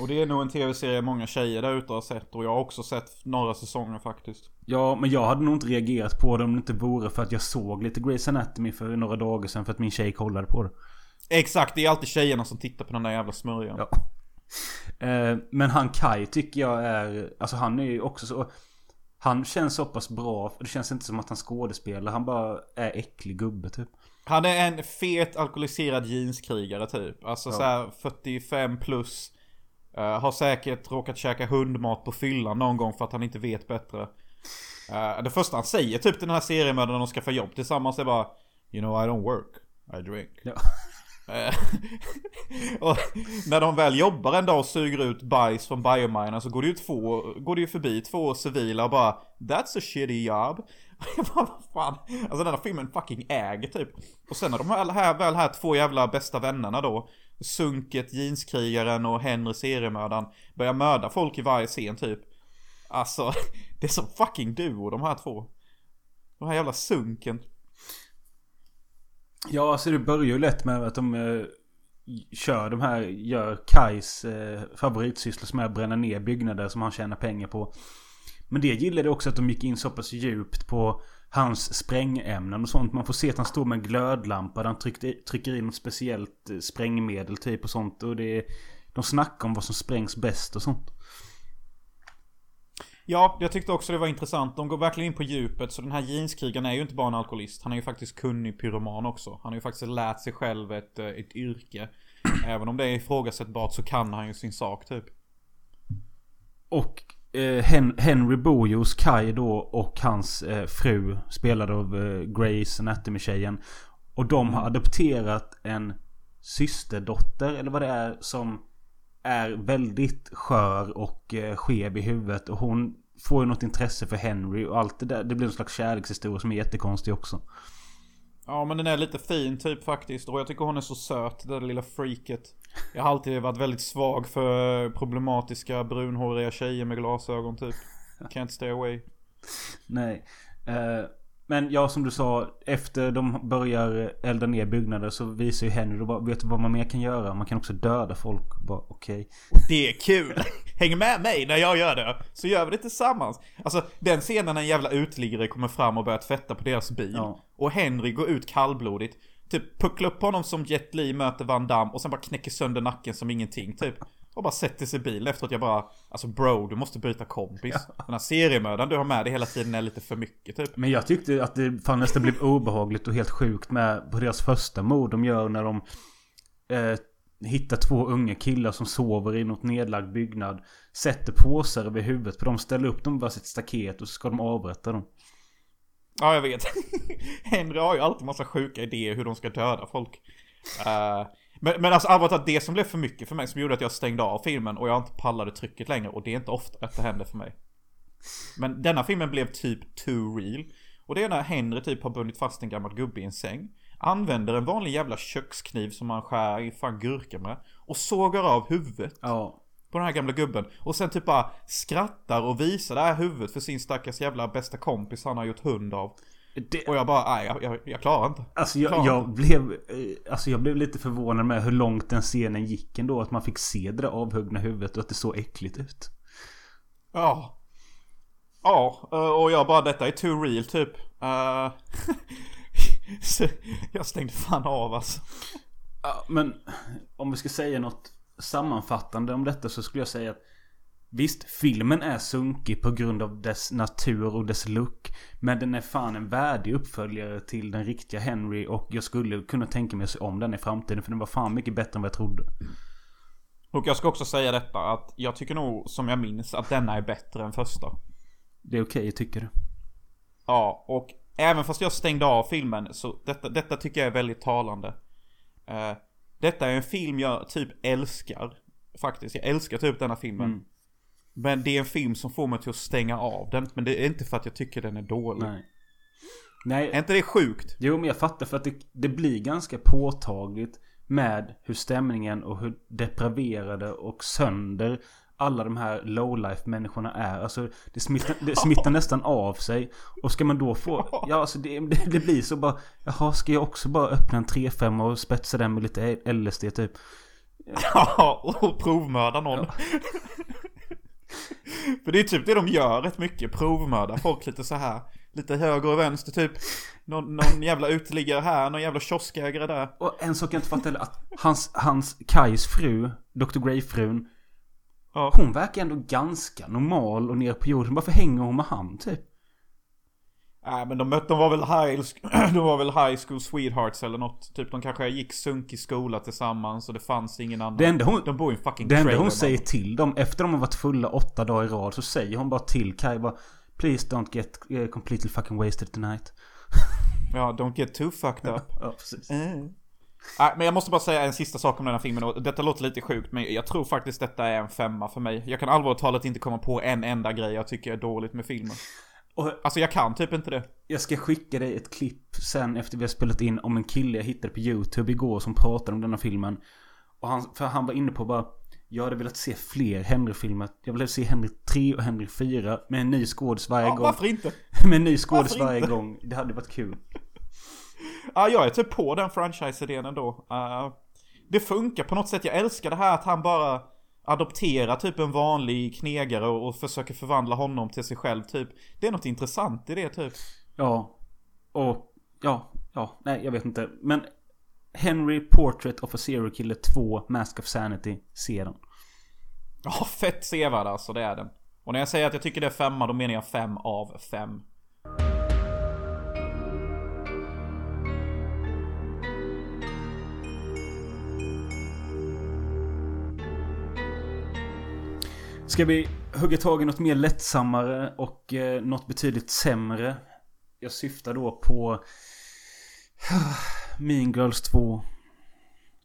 Speaker 2: Och det är nog en tv-serie många tjejer där ute har sett och jag har också sett några säsonger faktiskt.
Speaker 3: Ja, men jag hade nog inte reagerat på det om det inte vore för att jag såg lite Grey's Anatomy för några dagar sedan för att min tjej kollade på det.
Speaker 2: Exakt, det är alltid tjejerna som tittar på den där jävla smörjan.
Speaker 3: Ja. Eh, men han Kai tycker jag är... Alltså han är ju också så... Han känns så pass bra. Det känns inte som att han skådespelar. Han bara är äcklig gubbe typ.
Speaker 2: Han är en fet alkoholiserad jeanskrigare typ. Alltså
Speaker 3: Ja.
Speaker 2: så här 45 plus. Eh, har säkert råkat käka hundmat på fyllan någon gång för att han inte vet bättre. Eh, det första han säger typ den här seriemördaren när de ska få jobb tillsammans är bara You know I don't work, I drink.
Speaker 3: Ja.
Speaker 2: Eh, <laughs> och när de väl jobbar en dag och suger ut bajs från biominen så går det ju två, går det ju förbi två civila och bara That's a shitty job. <laughs> Jag bara, vad fan. Alltså den här filmen fucking äger typ. Och sen när de här, här, väl här två jävla bästa vännerna då. Sunket, jeanskrigaren och Henry seriemördaren. Börjar mörda folk i varje scen typ. Alltså, <laughs> det är så fucking duo de här två. De här jävla sunken.
Speaker 3: Ja, alltså det börjar ju lätt med att de eh, kör de här, gör Kais eh, favoritsysslor som är att bränna ner byggnader som han tjänar pengar på. Men det gillade också att de gick in så pass djupt på hans sprängämnen och sånt. Man får se att han står med en glödlampa där han tryckte, trycker in något speciellt eh, sprängmedel typ och sånt. Och det är, de snackar om vad som sprängs bäst och sånt.
Speaker 2: Ja, jag tyckte också det var intressant. De går verkligen in på djupet. Så den här jeanskrigaren är ju inte bara en alkoholist. Han är ju faktiskt kunnig pyroman också. Han har ju faktiskt lärt sig själv ett, eh, ett yrke. Även om det är ifrågasättbart så kan han ju sin sak typ.
Speaker 3: Och Hen Henry Bojos, Kai då och hans eh, fru spelade av eh, Grace Anatomy-tjejen. Och de har adopterat en systerdotter eller vad det är som är väldigt skör och eh, skev i huvudet. Och hon får ju något intresse för Henry och allt det där. Det blir en slags kärlekshistoria som är jättekonstig också.
Speaker 2: Ja men den är lite fin typ faktiskt. Och jag tycker hon är så söt, det där lilla freaket. Jag har alltid varit väldigt svag för problematiska brunhåriga tjejer med glasögon typ. Can't stay away.
Speaker 3: Nej. Eh, men ja, som du sa. Efter de börjar elda ner byggnader så visar ju Henry då vet du vad man mer kan göra? Man kan också döda folk. Bara okej. Okay.
Speaker 2: Det är kul! Häng med mig när jag gör det. Så gör vi det tillsammans. Alltså den scenen när en jävla uteliggare kommer fram och börjar tvätta på deras bil. Ja. Och Henry går ut kallblodigt. Typ pucklar upp honom som Jet Li möter Van Damme och sen bara knäcker sönder nacken som ingenting typ. Och bara sätter sig i bilen efter att jag bara Alltså bro, du måste byta kompis ja. Den här seriemördaren du har med dig hela tiden är lite för mycket typ
Speaker 3: Men jag tyckte att det fan nästan blev obehagligt och helt sjukt med På deras första mord de gör när de eh, Hittar två unga killar som sover i något nedlagd byggnad Sätter påsar över huvudet på dem Ställer upp dem bara sitt staket och så ska de avrätta dem
Speaker 2: Ja jag vet <laughs> Henry har ju alltid massa sjuka idéer hur de ska döda folk uh, men, men alltså allvarligt att det som blev för mycket för mig som gjorde att jag stängde av filmen och jag inte pallade trycket längre och det är inte ofta att det händer för mig. Men denna filmen blev typ too real. Och det är när Henry typ har bundit fast en gammal gubbe i en säng. Använder en vanlig jävla kökskniv som man skär i fan gurka med. Och sågar av huvudet.
Speaker 3: Ja.
Speaker 2: På den här gamla gubben. Och sen typ bara skrattar och visar det här huvudet för sin stackars jävla bästa kompis han har gjort hund av. Det... Och jag bara, nej jag, jag, jag klarar inte.
Speaker 3: Alltså jag, jag, jag blev, eh, alltså jag blev lite förvånad med hur långt den scenen gick ändå. Att man fick se det där avhuggna huvudet och att det såg äckligt ut.
Speaker 2: Ja. Ja, eh, och jag bara, detta är too real typ. <laughs> Uh... jag stängde fan av alltså.
Speaker 3: Ja, men om vi ska säga något sammanfattande om detta så skulle jag säga att Visst, filmen är sunkig på grund av dess natur och dess look. Men den är fan en värdig uppföljare till den riktiga Henry. Och jag skulle kunna tänka mig att se om den i framtiden. För den var fan mycket bättre än vad jag trodde.
Speaker 2: Och jag ska också säga detta att jag tycker nog som jag minns att denna är bättre än första.
Speaker 3: Det är okej okay, tycker du?
Speaker 2: Ja, och även fast jag stängde av filmen så detta, detta tycker jag är väldigt talande. Uh, detta är en film jag typ älskar. Faktiskt, jag älskar typ denna filmen. Mm. Men det är en film som får mig till att stänga av den. Men det är inte för att jag tycker den är dålig.
Speaker 3: Nej. Nej.
Speaker 2: Är inte det sjukt?
Speaker 3: Jo, men jag fattar för att det, det blir ganska påtagligt med hur stämningen och hur depraverade och sönder alla de här lowlife människorna är. Alltså det smittar, det <laughs> smittar nästan av sig. Och ska man då få... Ja alltså det, det, det blir så bara... Jaha, ska jag också bara öppna en 3-5 och spetsa den med lite LSD typ?
Speaker 2: Ja, och provmörda någon. Ja. <laughs> För det är typ det de gör rätt mycket. Provmördar folk lite så här. Lite höger och vänster typ. Någon, någon jävla uteliggare här, någon jävla kioskägare där.
Speaker 3: Och en sak jag inte fattar är att hans, hans Kais fru, Dr. Grey-frun. Ja. Hon verkar ändå ganska normal och ner på jorden. Varför hänger hon med han typ?
Speaker 2: Nej men de, de var väl high, <clears throat> de var väl high school sweethearts eller något. Typ de kanske gick sunk i skola tillsammans och det fanns ingen annan.
Speaker 3: Det enda hon,
Speaker 2: de bor i en fucking
Speaker 3: Det enda hon säger till dem efter de har varit fulla åtta dagar i rad så säger hon bara till Kai bara Please don't get uh, completely fucking wasted tonight.
Speaker 2: ja, don't get too fucked <laughs> up.
Speaker 3: ja, precis.
Speaker 2: Mm. Nej, men jag måste bara säga en sista sak om den här filmen och detta låter lite sjukt men jag tror faktiskt detta är en femma för mig. Jag kan allvarligt talat inte komma på en enda grej jag tycker är dåligt med filmen. Och, alltså jag kan typ inte det.
Speaker 3: Jag ska skicka dig ett klipp sen efter vi har spelat in om en kille jag hittade på YouTube igår som pratade om denna filmen. Och han, för han var inne på bara jag hade velat se fler Henry-filmer. Jag ville se Henry 3 och Henry 4 med en ny skådis varje
Speaker 2: ja,
Speaker 3: gång.
Speaker 2: Varför inte? <laughs>
Speaker 3: med en ny skådis varje gång. Det hade varit kul.
Speaker 2: Ja, jag är typ på den franchise-idén ändå. Uh, det funkar på något sätt. Jag älskar det här att han bara adopterar typ en vanlig knegare och, och försöker förvandla honom till sig själv typ. Det är något intressant i det typ.
Speaker 3: Ja. Och ja, ja, nej jag vet inte. Men Henry Portrait of a Serial Killer 2 Mask of Sanity. Se den.
Speaker 2: Ja, fett sevärd alltså, det är den. Och när jag säger att jag tycker det är femma, då menar jag fem av fem.
Speaker 3: Ska vi hugga tag i något mer lättsammare och eh, något betydligt sämre? Jag syftar då på <sighs> Mean Girls 2.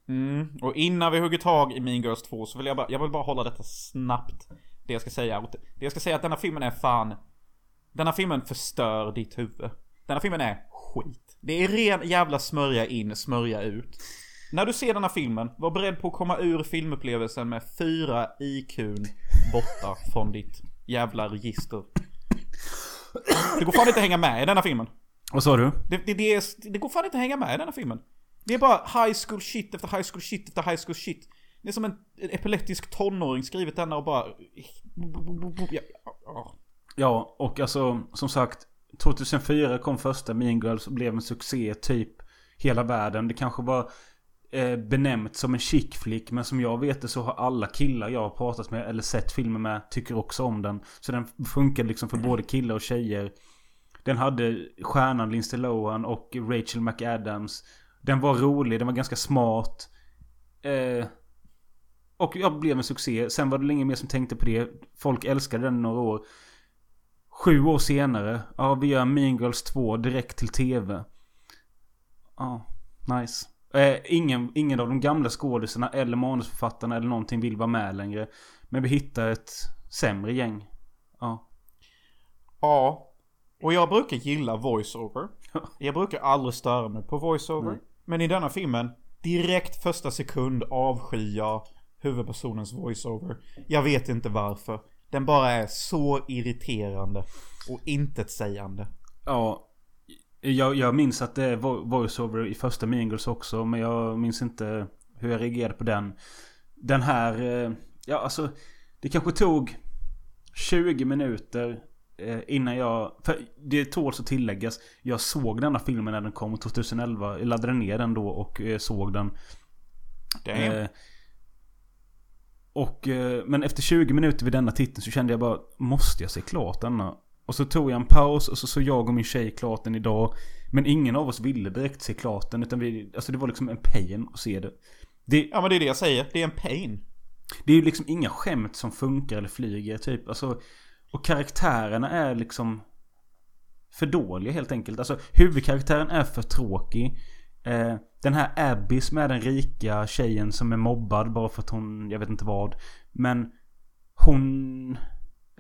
Speaker 2: Mm. Och innan vi hugger tag i Mean Girls 2 så vill jag bara, jag vill bara hålla detta snabbt. Det jag ska säga. Det jag ska säga är att denna filmen är fan... Denna filmen förstör ditt huvud. Denna filmen är skit. Det är ren jävla smörja in, smörja ut. När du ser denna filmen, var beredd på att komma ur filmupplevelsen med fyra IQn borta från ditt jävla register. Det går fan inte att hänga med i denna filmen.
Speaker 3: Vad sa du?
Speaker 2: Det, det, det, är, det går fan inte att hänga med i denna filmen. Det är bara high school shit efter high school shit efter high school shit. Det är som en epileptisk tonåring skrivit denna och bara...
Speaker 3: Ja, och alltså som sagt 2004 kom första Mean Girls och blev en succé typ hela världen. Det kanske var Eh, benämnt som en chick flick men som jag vet det så har alla killar jag har pratat med eller sett filmer med tycker också om den. Så den funkar liksom för både killar och tjejer. Den hade stjärnan Lindsay Lohan och Rachel McAdams. Den var rolig, den var ganska smart. Eh, och jag blev en succé. Sen var det ingen mer som tänkte på det. Folk älskade den några år. Sju år senare, ja vi gör Mean Girls 2 direkt till tv. Ja, nice. Eh, ingen, ingen av de gamla skådisarna eller manusförfattarna eller någonting vill vara med längre. Men vi hittar ett sämre gäng. Ja.
Speaker 2: Ja. Och jag brukar gilla voiceover. Jag brukar aldrig störa mig på voiceover. Men i denna filmen, direkt första sekund avskyr jag huvudpersonens voiceover. Jag vet inte varför. Den bara är så irriterande och intetsägande.
Speaker 3: Ja. Jag, jag minns att det är voiceover i första Mean Girls också. Men jag minns inte hur jag reagerade på den. Den här... Eh, ja, alltså. Det kanske tog 20 minuter eh, innan jag... För det tåls att tilläggas. Jag såg denna filmen när den kom 2011. Jag laddade ner den då och eh, såg den.
Speaker 2: Damn.
Speaker 3: Och, men efter 20 minuter vid denna titeln så kände jag bara, måste jag se klart denna? Och så tog jag en paus och så såg jag och min tjej klart den idag. Men ingen av oss ville direkt se klart den. Utan vi, alltså det var liksom en pain att se det. det.
Speaker 2: Ja men det är det jag säger, det är en pain.
Speaker 3: Det är ju liksom inga skämt som funkar eller flyger typ. Alltså, och karaktärerna är liksom för dåliga helt enkelt. Alltså huvudkaraktären är för tråkig. Eh, den här Abby som är den rika tjejen som är mobbad bara för att hon, jag vet inte vad. Men hon...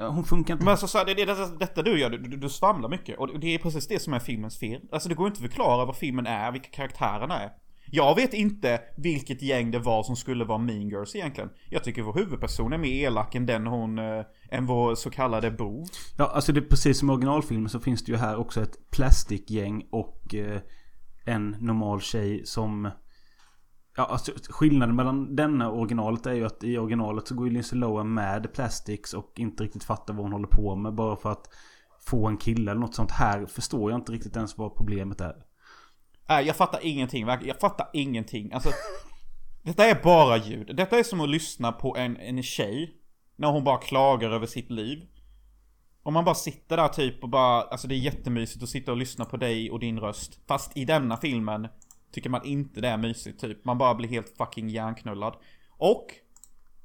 Speaker 3: Hon funkar inte.
Speaker 2: Men alltså, så det, det, det, detta du gör, du, du, du svamlar mycket. Och det är precis det som är filmens fel. Alltså det går inte att förklara vad filmen är, vilka karaktärerna är. Jag vet inte vilket gäng det var som skulle vara Mean Girls egentligen. Jag tycker vår huvudperson är mer elak än den hon, äh, än vår så kallade bov.
Speaker 3: Ja, alltså det är precis som originalfilmen så finns det ju här också ett plastikgäng och äh, en normal tjej som... Ja, alltså skillnaden mellan denna och originalet är ju att i originalet så går ju Lindsay Lohan med Plastics och inte riktigt fattar vad hon håller på med bara för att få en kille eller något sånt. Här förstår jag inte riktigt ens vad problemet är.
Speaker 2: Nej, jag fattar ingenting. Jag fattar ingenting. Alltså, <laughs> detta är bara ljud. Detta är som att lyssna på en, en tjej. När hon bara klagar över sitt liv. Om man bara sitter där typ och bara, alltså det är jättemysigt att sitta och lyssna på dig och din röst. Fast i denna filmen tycker man inte det är mysigt typ. Man bara blir helt fucking hjärnknullad. Och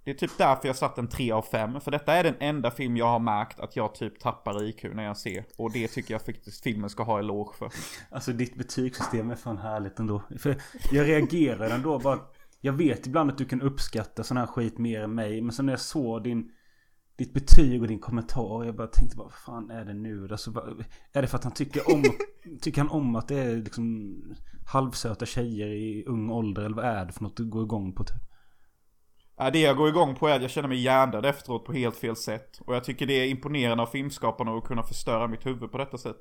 Speaker 2: det är typ därför jag satt en 3 av 5. För detta är den enda film jag har märkt att jag typ tappar IQ när jag ser. Och det tycker jag faktiskt filmen ska ha eloge för.
Speaker 3: Alltså ditt betygssystem är fan härligt ändå. För jag reagerar ändå bara. Jag vet ibland att du kan uppskatta sån här skit mer än mig. Men sen när jag såg din ditt betyg och din kommentar. Jag bara tänkte vad fan är det nu? Alltså, är det för att han tycker om, <laughs> tycker han om att det är liksom halvsöta tjejer i ung ålder? Eller vad är det för något du går igång på typ?
Speaker 2: Ja, det jag går igång på är att jag känner mig hjärndöd efteråt på helt fel sätt. Och jag tycker det är imponerande av filmskaparna att kunna förstöra mitt huvud på detta sätt.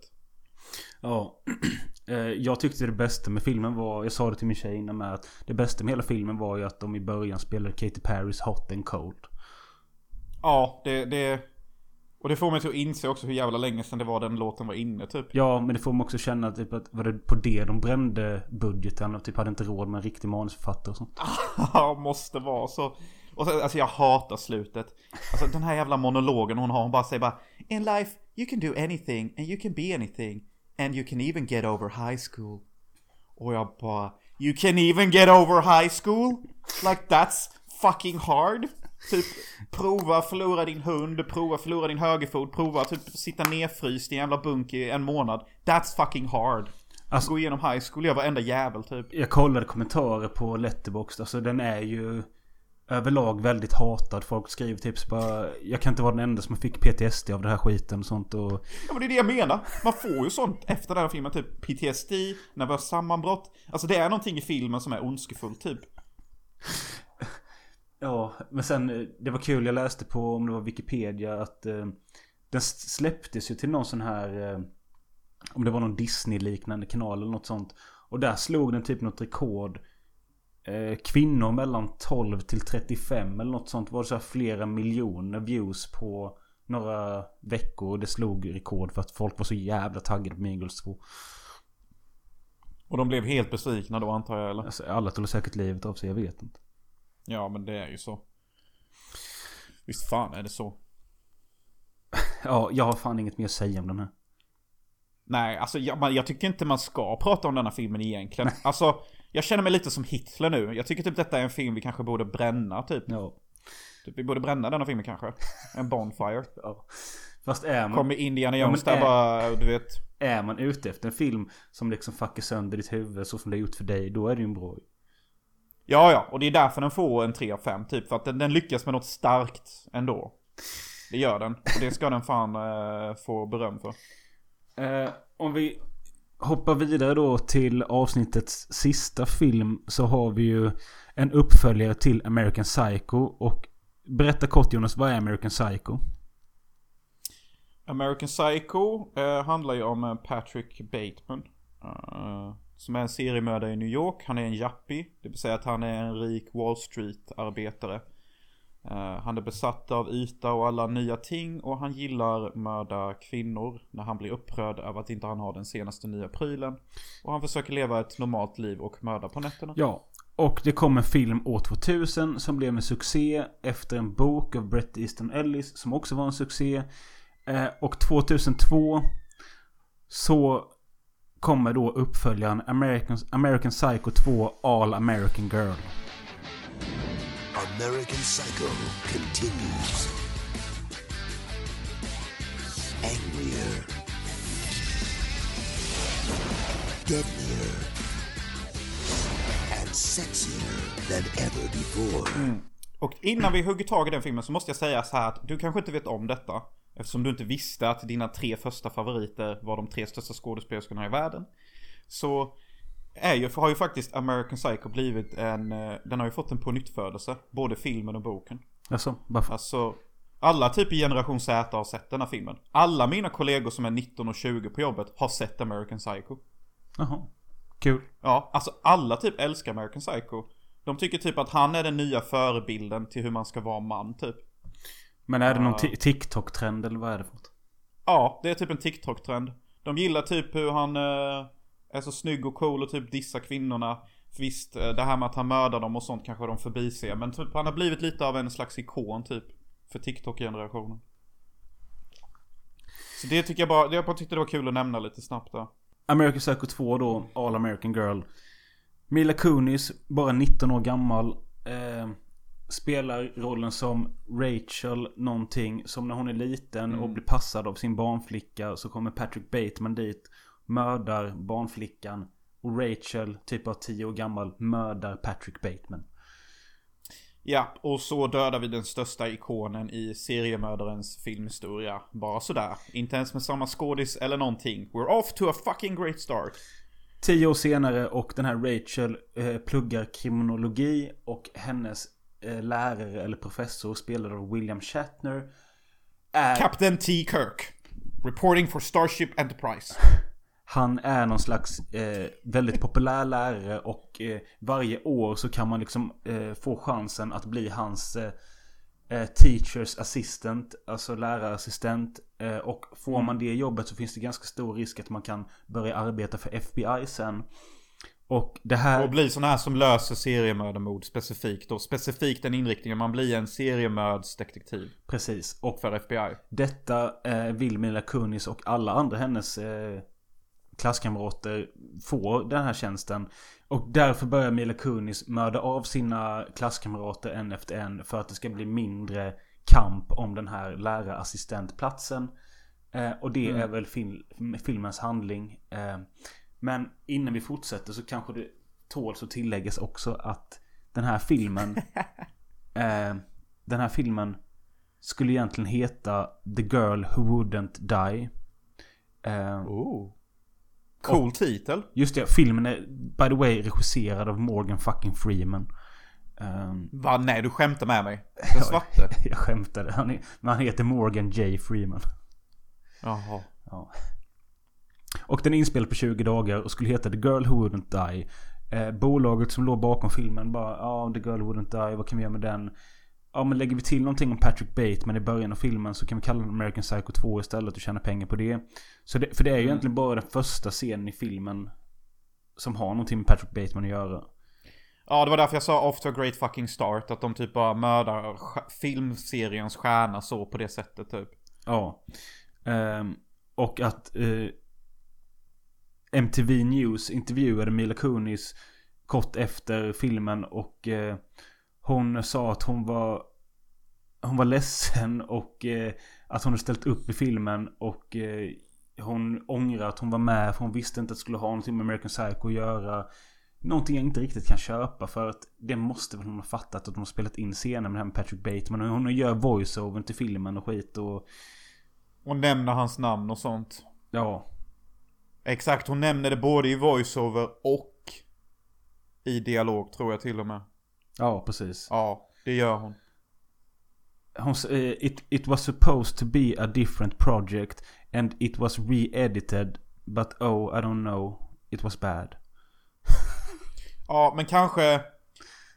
Speaker 3: Ja, <clears throat> eh, jag tyckte det bästa med filmen var, jag sa det till min tjej innan med att det bästa med hela filmen var ju att de i början spelade Katy Perrys Hot and Cold.
Speaker 2: Ja, det, det... Och det får mig till att inse också hur jävla länge sedan det var den låten var inne typ.
Speaker 3: Ja, men det får mig också känna typ att var det på det de brände budgeten och typ hade inte råd med en riktig manusförfattare och sånt. <laughs>
Speaker 2: Ja, måste vara så. Och så, alltså jag hatar slutet. Alltså den här jävla monologen hon har, hon bara säger bara In life you can do anything and you can be anything and you can even get over high school. Och jag bara You can even get over high school? Like that's fucking hard? Typ prova förlora din hund, prova förlora din högerfot, prova typ sitta nedfryst i en jävla bunk i en månad. That's fucking hard.
Speaker 3: Alltså-
Speaker 2: Gå igenom high school, jag var enda jävel typ.
Speaker 3: Jag kollade kommentarer på Letterboxd. Alltså den är ju överlag väldigt hatad. Folk skriver typ så bara Jag kan inte vara den enda som fick PTSD av den här skiten och sånt och
Speaker 2: Ja men det är det jag menar. Man får ju sånt efter den här filmen, typ PTSD, nervöst sammanbrott. Alltså det är någonting i filmen som är ondskefullt typ.
Speaker 3: Ja, men sen eh, det var kul. Jag läste på om det var Wikipedia att eh, den släpptes ju till någon sån här eh, om det var någon Disney-liknande kanal eller något sånt. Och där slog den typ något rekord. Eh, kvinnor mellan 12 till 35 eller något sånt var det så här flera miljoner views på några veckor. Det slog rekord för att folk var så jävla taggade på Mean Girls 2.
Speaker 2: Och de blev helt besvikna då antar jag eller?
Speaker 3: Alltså, alla tog säkert livet av sig, jag vet inte.
Speaker 2: Ja men det är ju så. Visst fan är det så. <laughs>
Speaker 3: Ja, jag har fan inget mer att säga om den här.
Speaker 2: Nej, alltså jag, man, jag tycker inte man ska prata om denna filmen egentligen. Alltså, jag känner mig lite som Hitler nu. Jag tycker typ detta är en film vi kanske borde bränna typ.
Speaker 3: Ja.
Speaker 2: typ vi borde bränna denna filmen kanske. En bonfire. <laughs>
Speaker 3: ja. Fast är man...
Speaker 2: Kommer Indiana
Speaker 3: Ja,
Speaker 2: Jones
Speaker 3: men
Speaker 2: där
Speaker 3: är-
Speaker 2: bara, du vet.
Speaker 3: Är man ute efter en film som liksom fuckar sönder ditt huvud så som det är gjort för dig, då är det ju en bra.
Speaker 2: Ja, ja, och det är därför den får en 3 av 5 typ. För att den, den lyckas med något starkt ändå. Det gör den. Och det ska den fan eh, få beröm för.
Speaker 3: Eh, om vi hoppar vidare då till avsnittets sista film så har vi ju en uppföljare till American Psycho. Och berätta kort Jonas, vad är American Psycho?
Speaker 2: American Psycho eh, handlar ju om eh, Patrick Bateman. eh, som är en seriemördare i New York. Han är en yuppie. Det vill säga att han är en rik Wall Street-arbetare. Eh, han är besatt av yta och alla nya ting och han gillar mörda kvinnor när han blir upprörd över att inte han har den senaste nya prylen. Och han försöker leva ett normalt liv och mörda på nätterna.
Speaker 3: Ja, och det kom en film år 2000 som blev en succé efter en bok av Bret Easton Ellis som också var en succé. Eh, och 2002 så kommer då uppföljaren American, American Psycho 2 All American Girl.
Speaker 4: American Psycho continues. Angrier. Deadlier. And sexier than ever before.
Speaker 2: Och innan vi hugger tag i den filmen så måste jag säga så här att du kanske inte vet om detta. Eftersom du inte visste att dina tre första favoriter var de tre största skådespelerskorna i världen. Så är ju, har ju faktiskt American Psycho blivit en, eh, den har ju fått en pånyttfödelse. Både filmen och boken.
Speaker 3: Alltså, varför?
Speaker 2: Alltså, alla typ i generation Z har sett den här filmen. Alla mina kollegor som är 19 och 20 på jobbet har sett American Psycho.
Speaker 3: Jaha. Kul.
Speaker 2: Ja, alltså alla typ älskar American Psycho. De tycker typ att han är den nya förebilden till hur man ska vara man typ.
Speaker 3: Men är det någon ti- TikTok-trend eller vad är det för något?
Speaker 2: Ja, det är typ en TikTok-trend. De gillar typ hur han eh, är så snygg och cool och typ dissar kvinnorna. Visst, eh, det här med att han mördar dem och sånt kanske de förbiser. Men typ han har blivit lite av en slags ikon typ. För TikTok-generationen. Så det tycker jag bara, jag bara tyckte det var kul att nämna lite snabbt där.
Speaker 3: American Psycho 2 då, All American Girl. Mila Kunis, bara 19 år gammal. Eh, spelar rollen som Rachel någonting. Som när hon är liten och blir passad av sin barnflicka. Så kommer Patrick Bateman dit. Mördar barnflickan. Och Rachel, typ av 10 år gammal, mördar Patrick Bateman.
Speaker 2: Ja, och så dödar vi den största ikonen i seriemördarens filmhistoria. Bara sådär. Inte ens med samma skådis eller någonting. We're off to a fucking great start.
Speaker 3: Tio år senare och den här Rachel eh, pluggar kriminologi och hennes lärare eller professor spelad av William Shatner är,
Speaker 2: Captain T. Kirk. Reporting for Starship Enterprise. <laughs>
Speaker 3: han är någon slags eh, väldigt populär lärare och eh, varje år så kan man liksom eh, få chansen att bli hans eh, eh, Teachers assistant, alltså lärarassistent. Eh, och får man det jobbet så finns det ganska stor risk att man kan börja arbeta för FBI sen. Och det här...
Speaker 2: Och bli sån här som löser seriemördarmord specifikt då. Specifikt den inriktningen. Man blir en seriemördsdetektiv.
Speaker 3: Precis. Och
Speaker 2: För FBI.
Speaker 3: Detta eh, vill Mila Kunis och alla andra hennes eh, klasskamrater få den här tjänsten. Och därför börjar Mila Kunis mörda av sina klasskamrater en efter en för att det ska bli mindre kamp om den här lärarassistentplatsen. Eh, och det är väl fil filmens handling. Eh, men innan vi fortsätter så kanske det tåls att tilläggas också att den här filmen <laughs> eh, Den här filmen skulle egentligen heta The Girl Who Wouldn't Die. Eh,
Speaker 2: Oh. Cool titel.
Speaker 3: just det, filmen är by the way regisserad av Morgan fucking Freeman. Um,
Speaker 2: Va? Nej, du skämtar med mig. <laughs> Den svarte.
Speaker 3: jag skämtade. Han, är, men han heter Morgan J. Freeman.
Speaker 2: Jaha.
Speaker 3: Ja. Och den är inspelad på 20 dagar och skulle heta The Girl Who Wouldn't Die. Eh, bolaget som låg bakom filmen bara ja, The Girl Who Wouldn't Die, vad kan vi göra med den? Ja men lägger vi till någonting om Patrick Bateman i början av filmen så kan vi kalla den American Psycho 2 istället och tjäna pengar på det. Så det för det är ju egentligen bara den första scenen i filmen som har någonting med Patrick Bateman att göra.
Speaker 2: Ja, det var därför jag sa off to a great fucking start. Att de typ bara mördar filmseriens stjärna så på det sättet typ.
Speaker 3: Ja. Ehm, och att eh, MTV News intervjuade Mila Kunis kort efter filmen och eh, hon sa att hon var hon var ledsen och eh, att hon hade ställt upp i filmen och eh, hon ångrar att hon var med för hon visste inte att det skulle ha någonting med American Psycho att göra. Någonting jag inte riktigt kan köpa för att det måste väl hon ha fattat att de har spelat in scener med det här med Patrick Bateman och hon gör voiceover till filmen och skit och
Speaker 2: Och nämner hans namn och sånt.
Speaker 3: ja.
Speaker 2: Exakt, hon nämner det både i voiceover och i dialog tror jag till och med.
Speaker 3: Ja, precis.
Speaker 2: Ja, det gör hon.
Speaker 3: Hon säger it, it was supposed to be a different project and it was re-edited but oh I don't know it was bad. <laughs>
Speaker 2: Ja, men kanske...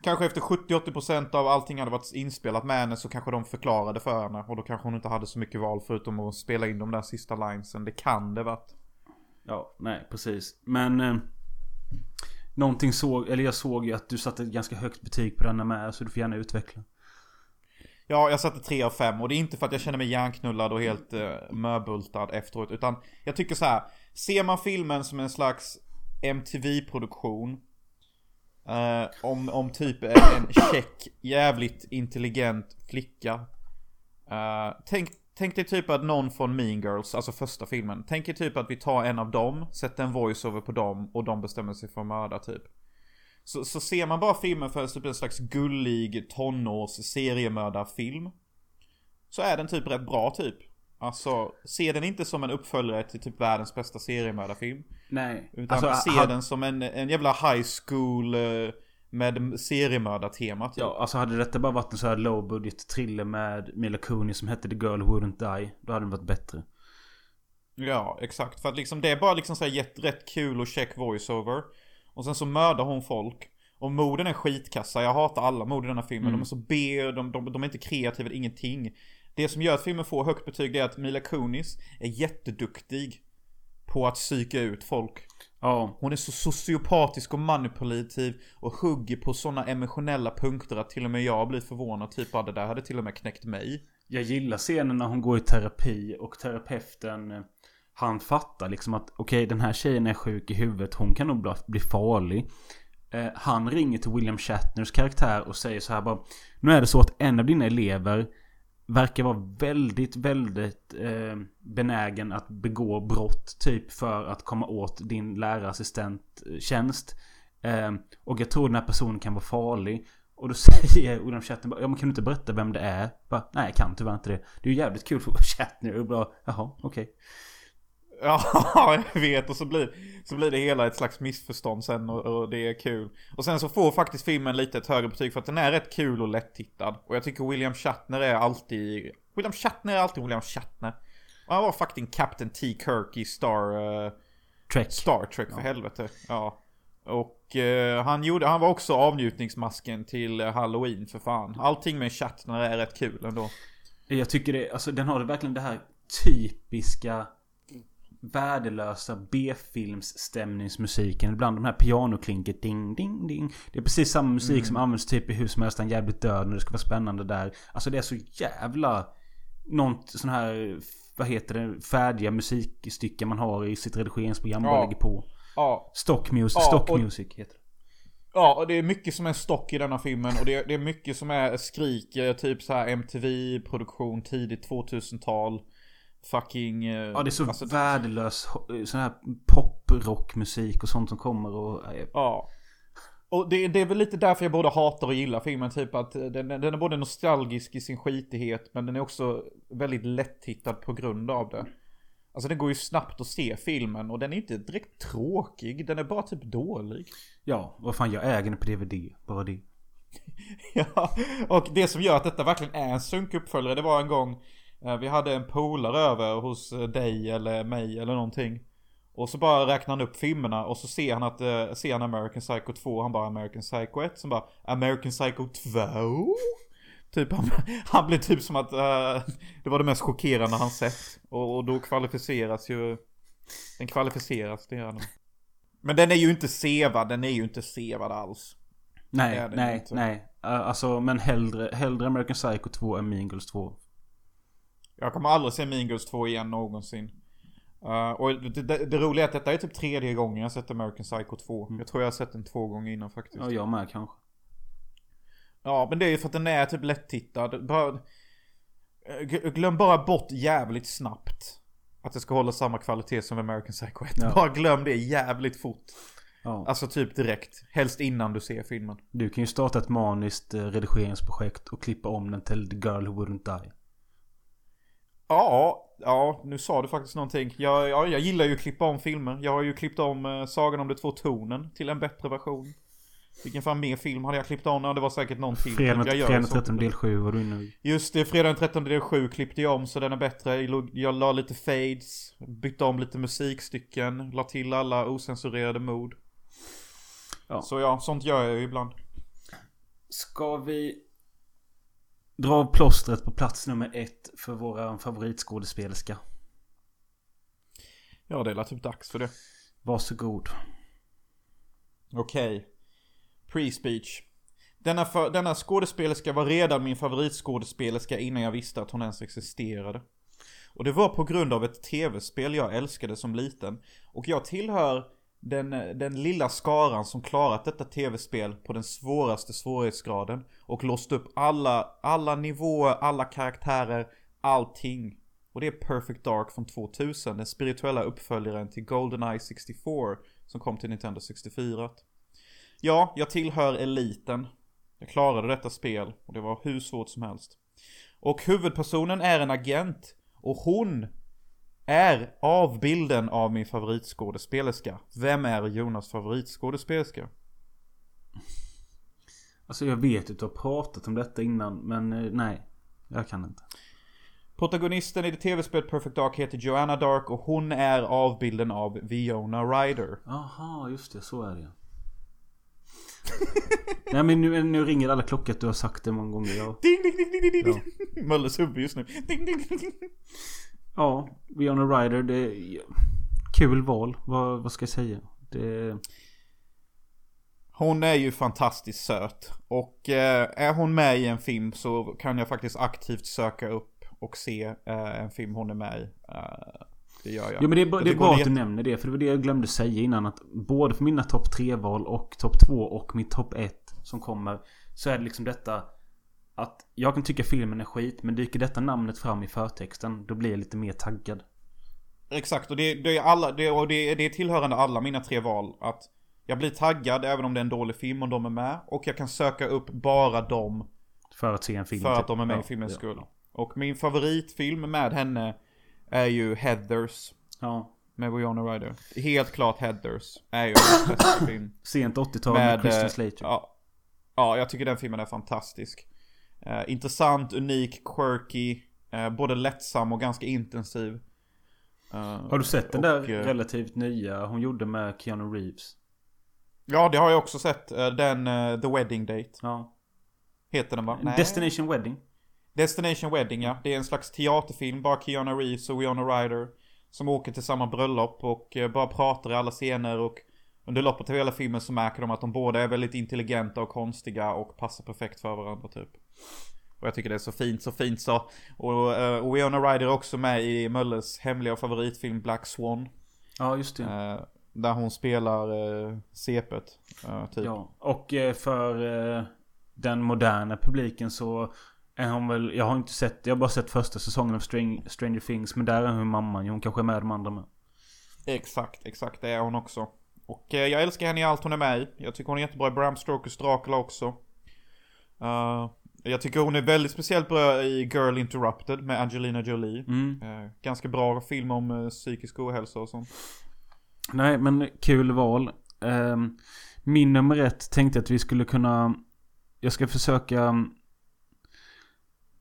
Speaker 2: Kanske efter 70-80% av allting hade varit inspelat med henne så kanske de förklarade för henne. Och då kanske hon inte hade så mycket val förutom att spela in de där sista linesen. Det kan det varit.
Speaker 3: Ja, nej precis. Men eh, Någonting såg, eller jag såg ju att du satte ett ganska högt betyg på denna med så du får gärna utveckla.
Speaker 2: Ja, jag satte 3 av 5 och det är inte för att jag känner mig hjärnknullad och helt eh, möbultad efteråt. Utan jag tycker så här. Ser man filmen som en slags MTV-produktion. Eh, om, om typ en check, jävligt intelligent flicka. Eh, tänk, tänk dig typ att någon från Mean Girls, alltså första filmen. Tänk dig typ att vi tar en av dem, sätter en voiceover på dem och de bestämmer sig för att mörda typ. Så, så ser man bara filmen för typ en slags gullig tonårs seriemördarfilm. Så är den typ rätt bra typ. Alltså, se den inte som en uppföljare till typ världens bästa seriemördarfilm.
Speaker 3: Nej.
Speaker 2: Utan
Speaker 3: Alltså,
Speaker 2: se den som en, en jävla high school eh, med seriemördartema typ.
Speaker 3: Ja, alltså hade detta bara varit en så här low budget thriller med Mila Kunis som hette The Girl Who Wouldn't Die. Då hade den varit bättre.
Speaker 2: Ja, exakt. För att liksom det är bara liksom så här jätt, rätt kul och check voiceover. Och sen så mördar hon folk. Och morden är skitkassa. Jag hatar alla mord i den här filmen. De är så B, de, de, de är inte kreativa, ingenting. Det som gör att filmen får högt betyg är att Mila Kunis är jätteduktig på att psyka ut folk.
Speaker 3: Ja.
Speaker 2: Hon är så sociopatisk och manipulativ och hugger på sådana emotionella punkter att till och med jag blir förvånad. Typ att det där hade till och med knäckt mig.
Speaker 3: Jag gillar scenen när hon går i terapi och terapeuten Han fattar liksom att okej den här tjejen är sjuk i huvudet. Hon kan nog bli farlig. Eh, han ringer till William Shatners karaktär och säger så här bara Nu är det så att en av dina elever Verkar vara väldigt, väldigt eh, benägen att begå brott typ för att komma åt din lärarassistenttjänst. Eh, och jag tror den här personen kan vara farlig. Och då <laughs> säger William Shatner bara, ja men kan du inte berätta vem det är? Bara, Nej jag kan tyvärr inte det. Det är ju jävligt kul för Shatner och bara, jaha okej. <laughs>
Speaker 2: Ja, jag vet. Och så blir, så blir det hela ett slags missförstånd sen och, och det är kul. Och sen så får faktiskt filmen lite ett högre betyg för att den är rätt kul och lättittad. Och jag tycker William Shatner är alltid... William Shatner är alltid William Shatner. Och han var fucking Captain T. Kirk i Star... eh,
Speaker 3: Trek.
Speaker 2: Star Trek för helvete. Ja. Och eh, han, gjorde, han var också avnjutningsmasken till Halloween för fan. Allting med Shatner är rätt kul ändå.
Speaker 3: Jag tycker det, alltså den har verkligen det här typiska värdelösa B-films stämningsmusiken. Ibland de här pianoklinket ding ding ding. Det är precis samma musik
Speaker 2: Mm.
Speaker 3: som används typ i Hur som helst är jävligt död när det ska vara spännande där. Alltså det är så jävla... Något sån här, vad heter det, färdiga musikstycken man har i sitt redigeringsprogram
Speaker 2: Ja.
Speaker 3: bara lägger på.
Speaker 2: Ja,
Speaker 3: Stock music,
Speaker 2: Ja,
Speaker 3: stock
Speaker 2: och-
Speaker 3: music heter det.
Speaker 2: Ja, och det är mycket som är stock i denna filmen och det är, det är mycket som är skrik, eh, typ så här MTV-produktion, tidigt 2000-tal. Fucking... eh,
Speaker 3: Ja det är så
Speaker 2: alltså,
Speaker 3: värdelös sån här poprockmusik och sånt som kommer och... eh,
Speaker 2: Ja. Och det, det är väl lite därför jag både hatar och gillar filmen, typ att eh, den, den är både nostalgisk i sin skitighet, men den är också väldigt lättittad på grund av det. Alltså det går ju snabbt att se filmen och den är inte direkt tråkig, den är bara typ dålig.
Speaker 3: Ja, vad fan jag äger den på DVD. Bara det. <laughs>
Speaker 2: Ja, och det som gör att detta verkligen är en sunk uppföljare, det var en gång vi hade en polare över hos eh, dig eller mig eller någonting. Och så bara räknar han upp filmerna och så ser han att, eh, ser han American Psycho 2, han bara American Psycho 1, som bara American Psycho 2? Typ han, <laughs> han blev typ som att eh, det var det mest chockerande han sett. Och, och då kvalificeras ju, den kvalificeras, det gör. Men den är ju inte sevad, den är ju inte sevad alls.
Speaker 3: Nej, nej,
Speaker 2: inte.
Speaker 3: nej. Uh, alltså men hellre, hellre American Psycho 2 än Mean Girls 2.
Speaker 2: Jag kommer aldrig se Mean Girls 2 igen någonsin. Uh, och det, det, det roliga är att detta är typ tredje gången jag sett American Psycho 2. Jag tror jag har sett den två gånger innan faktiskt.
Speaker 3: Ja, jag med kanske.
Speaker 2: Ja, men det är ju för att den är typ lättittad. Bara, eh, glöm bara bort jävligt snabbt. Att det ska hålla samma kvalitet som American Psycho 1.
Speaker 3: Ja.
Speaker 2: Bara glöm det jävligt fort.
Speaker 3: Ja.
Speaker 2: Alltså typ direkt. Helst innan du ser filmen.
Speaker 3: Du kan ju starta ett maniskt eh, redigeringsprojekt och klippa om den till The Girl Who Wouldn't Die.
Speaker 2: Ja, ja, nu sa du faktiskt någonting. Jag, ja, jag gillar ju att klippa om filmer. Jag har ju klippt om eh, Sagan om de två tornen till en bättre version. Vilken fan mer film hade jag klippt om? Ja, det var säkert någon till.
Speaker 3: Fredag
Speaker 2: Jag gör
Speaker 3: fredag
Speaker 2: så.
Speaker 3: 13 del 7 var du inne.
Speaker 2: Just det, fredag den 13 del 7 klippte jag om så den är bättre. Jag Jag la lite fades, bytte om lite musikstycken, la till alla osensurerade mod.
Speaker 3: Ja.
Speaker 2: Så ja, sånt gör jag ju ibland.
Speaker 3: Ska vi dra av plåstret på plats nummer ett för våra favoritskådespelerska?
Speaker 2: Ja, det är typ dags för det.
Speaker 3: Varsågod.
Speaker 2: Okej. Pre-speech. Denna, för, denna skådespelerska var redan min favoritskådespelerska innan jag visste att hon ens existerade. Och det var på grund av ett tv-spel jag älskade som liten. Och jag tillhör den, den lilla skaran som klarat detta tv-spel på den svåraste svårighetsgraden. Och låst upp alla, alla nivåer, alla karaktärer, allting. Och det är Perfect Dark från 2000, den spirituella uppföljaren till Goldeneye 64 som kom till Nintendo 64. Ja, jag tillhör eliten. Jag klarade detta spel och det var hur svårt som helst. Och huvudpersonen är en agent och hon är avbilden av min favoritskådespelerska. Vem är Jonas favoritskådespelerska?
Speaker 3: Alltså jag vet att du har pratat om detta innan men eh, nej. Jag kan inte.
Speaker 2: Protagonisten i det tv-spelet Perfect Dark heter Joanna Dark och hon är avbilden av Viona Ryder.
Speaker 3: Aha, just det. Så är det <laughs> Nej men nu, nu ringer alla klockor att du har sagt det många gånger. Ja,
Speaker 2: Ding, ding, ding, ding, ding, ding. Mölles huvud just nu. Ding, ding, ding.
Speaker 3: Ja Viona Ryder. Det är kul val. Vad, vad ska jag säga? Det...
Speaker 2: Hon är ju fantastiskt söt. Och eh, är hon med i en film så kan jag faktiskt aktivt söka upp och se eh, en film hon är med i. Eh, det gör jag.
Speaker 3: Jo men det är,
Speaker 2: Jag
Speaker 3: det är bra att du
Speaker 2: jätte-
Speaker 3: nämner det. För det var det jag glömde säga innan. Att både för mina topp 3-val och topp 2 och mitt topp 1 som kommer. Så är det liksom detta. Att jag kan tycka filmen är skit. Men dyker detta namnet fram i förtexten. Då blir jag lite mer taggad.
Speaker 2: Exakt, och det, det är alla, det, och det, det är tillhörande alla mina tre val. Att jag blir taggad även om det är en dålig film och de är med. Och jag kan söka upp bara dem
Speaker 3: För att se en film.
Speaker 2: för
Speaker 3: typ.
Speaker 2: att de är med
Speaker 3: Ja,
Speaker 2: i filmens
Speaker 3: ja,
Speaker 2: skull. Och min favoritfilm med henne är ju Heathers.
Speaker 3: Ja.
Speaker 2: Med Winona Ryder. Helt klart Heathers är ju bästa film.
Speaker 3: Sent 80-tal med,
Speaker 2: med
Speaker 3: Christian
Speaker 2: eh,
Speaker 3: Slater.
Speaker 2: Ja, ja, jag tycker den filmen är fantastisk. Eh, intressant, unik, quirky. Eh, både lättsam och ganska intensiv. Eh,
Speaker 3: Har du sett den
Speaker 2: och,
Speaker 3: där
Speaker 2: eh,
Speaker 3: relativt nya hon gjorde med Keanu Reeves?
Speaker 2: Ja, det har jag också sett. Eh, Den, The Wedding Date.
Speaker 3: Ja.
Speaker 2: Heter den va? Nej.
Speaker 3: Destination Wedding.
Speaker 2: Destination Wedding ja. Det är en slags teaterfilm, bara Keanu Reeves och Winona Ryder. Som åker till samma bröllop och bara pratar i alla scener och under loppet av hela filmen så märker de att de båda är väldigt intelligenta och konstiga och passar perfekt för varandra typ. Och jag tycker det är så fint, så fint så. Och, och Winona Ryder är också med i Mölles hemliga favoritfilm Black Swan.
Speaker 3: Ja, just det.
Speaker 2: Eh, där hon spelar eh, sepet. Eh, typ.
Speaker 3: Ja, och för den moderna publiken så är hon väl, jag har inte sett, jag har bara sett första säsongen av String, Stranger Things. Men där är hon mamman, hon kanske är med de andra med.
Speaker 2: Exakt, exakt. Det är hon också. Och jag älskar henne i allt hon är med i. Jag tycker hon är jättebra i Bram Stokers Dracula också. Jag tycker hon är väldigt speciellt bra i Girl Interrupted med Angelina Jolie.
Speaker 3: Mm.
Speaker 2: Eh, ganska bra film om eh, psykisk ohälsa och sånt.
Speaker 3: Nej, men kul val. Ehm, min nummer ett tänkte att vi skulle kunna... Jag ska försöka...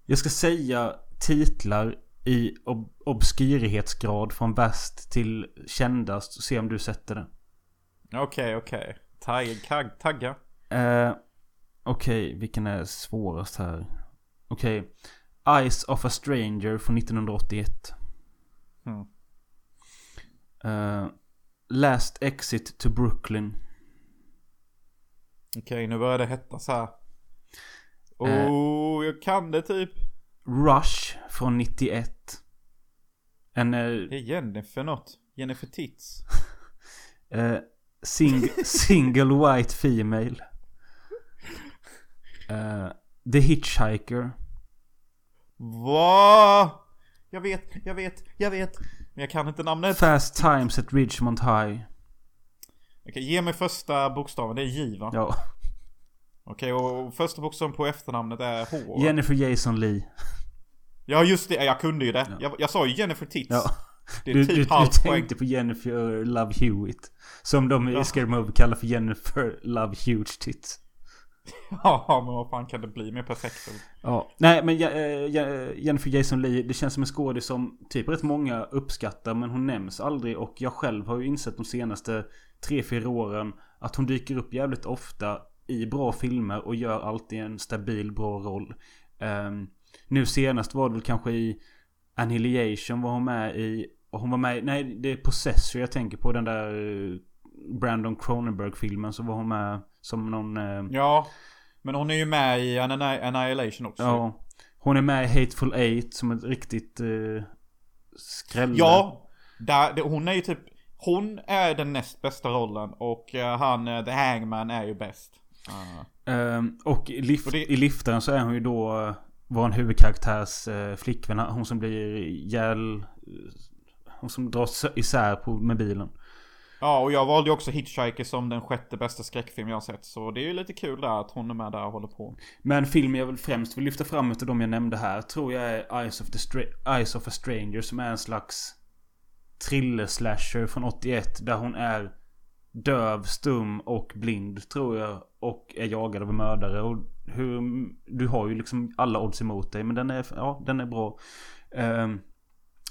Speaker 3: Jag ska säga titlar i ob obskyrighetsgrad från värst till kändast och se om du sätter det.
Speaker 2: Okej, okej. Tagg, tagg, tagga.
Speaker 3: Eh, Okej, vilken är svårast här? Okej. Eyes of a Stranger från 1981.
Speaker 2: Mm.
Speaker 3: Eh, Last Exit to Brooklyn.
Speaker 2: Okej, nu börjar det hettas här.
Speaker 3: Eh.
Speaker 2: Oh, jag kan det typ.
Speaker 3: Rush från 91. En eh,
Speaker 2: Det är Jennifer något. Jennifer Tits. <laughs>
Speaker 3: eh, sing <laughs> single white female. Eh, The Hitchhiker.
Speaker 2: Va? Jag vet, jag vet, jag vet. Men jag kan inte namnet.
Speaker 3: Fast Times at Ridgemont High.
Speaker 2: Okej, ge mig första bokstaven. Det är J va?
Speaker 3: Ja.
Speaker 2: Okej, och första bokstaven på efternamnet är H.
Speaker 3: Jennifer Jason Lee.
Speaker 2: Ja just det, jag kunde ju det.
Speaker 3: Ja.
Speaker 2: Jag, jag sa ju Jennifer Tits.
Speaker 3: Ja.
Speaker 2: Det är
Speaker 3: Du,
Speaker 2: typ
Speaker 3: du, du
Speaker 2: halvt poäng.
Speaker 3: tänkte på Jennifer Love Hewitt. Som de i
Speaker 2: Ja.
Speaker 3: Scary Movie kallar för Jennifer Love Huge Tits. <laughs>
Speaker 2: Ja, men vad fan kan det bli mer perfekt?
Speaker 3: Ja. Nej men eh, Jennifer Jason Lee, det känns som en skådis som typ rätt många uppskattar men hon nämns aldrig och jag själv har ju insett de senaste 3-4 åren att hon dyker upp jävligt ofta i bra filmer och gör alltid en stabil bra roll. Um, nu senast var det väl kanske i Annihilation var hon med i och hon var med i, nej det är Possessor jag tänker på den där eh, Brandon Cronenberg-filmen så var hon med som någon eh,
Speaker 2: Ja, men hon är ju med i Anni- Annihilation också.
Speaker 3: Ja. Hon är med i Hateful Eight som ett riktigt uh, skrälle.
Speaker 2: Ja, där, det, hon är ju typ Hon är den näst bästa rollen och eh, han, eh, The Hangman, är ju bäst. Ah.
Speaker 3: Ehm, och i, lift,
Speaker 2: Och det-
Speaker 3: i liftaren så är hon ju då uh, vår huvudkaraktärs uh, flickvän. Hon som blir ihjäl... Hon som dras isär på, med bilen.
Speaker 2: Ja, och jag valde ju också Hitchhiker som den sjätte bästa skräckfilm jag har sett. Så det är ju lite kul där att hon är med där och håller på.
Speaker 3: Men filmen jag väl främst vill lyfta fram utav de jag nämnde här tror jag är Eyes of, the Stra- Eyes of a Stranger som är en slags thriller-slasher från 81 där hon är döv, stum och blind tror jag. Och är jagad av en mördare. Och hur, du har ju liksom alla odds emot dig men den är, ja, den är bra. Um,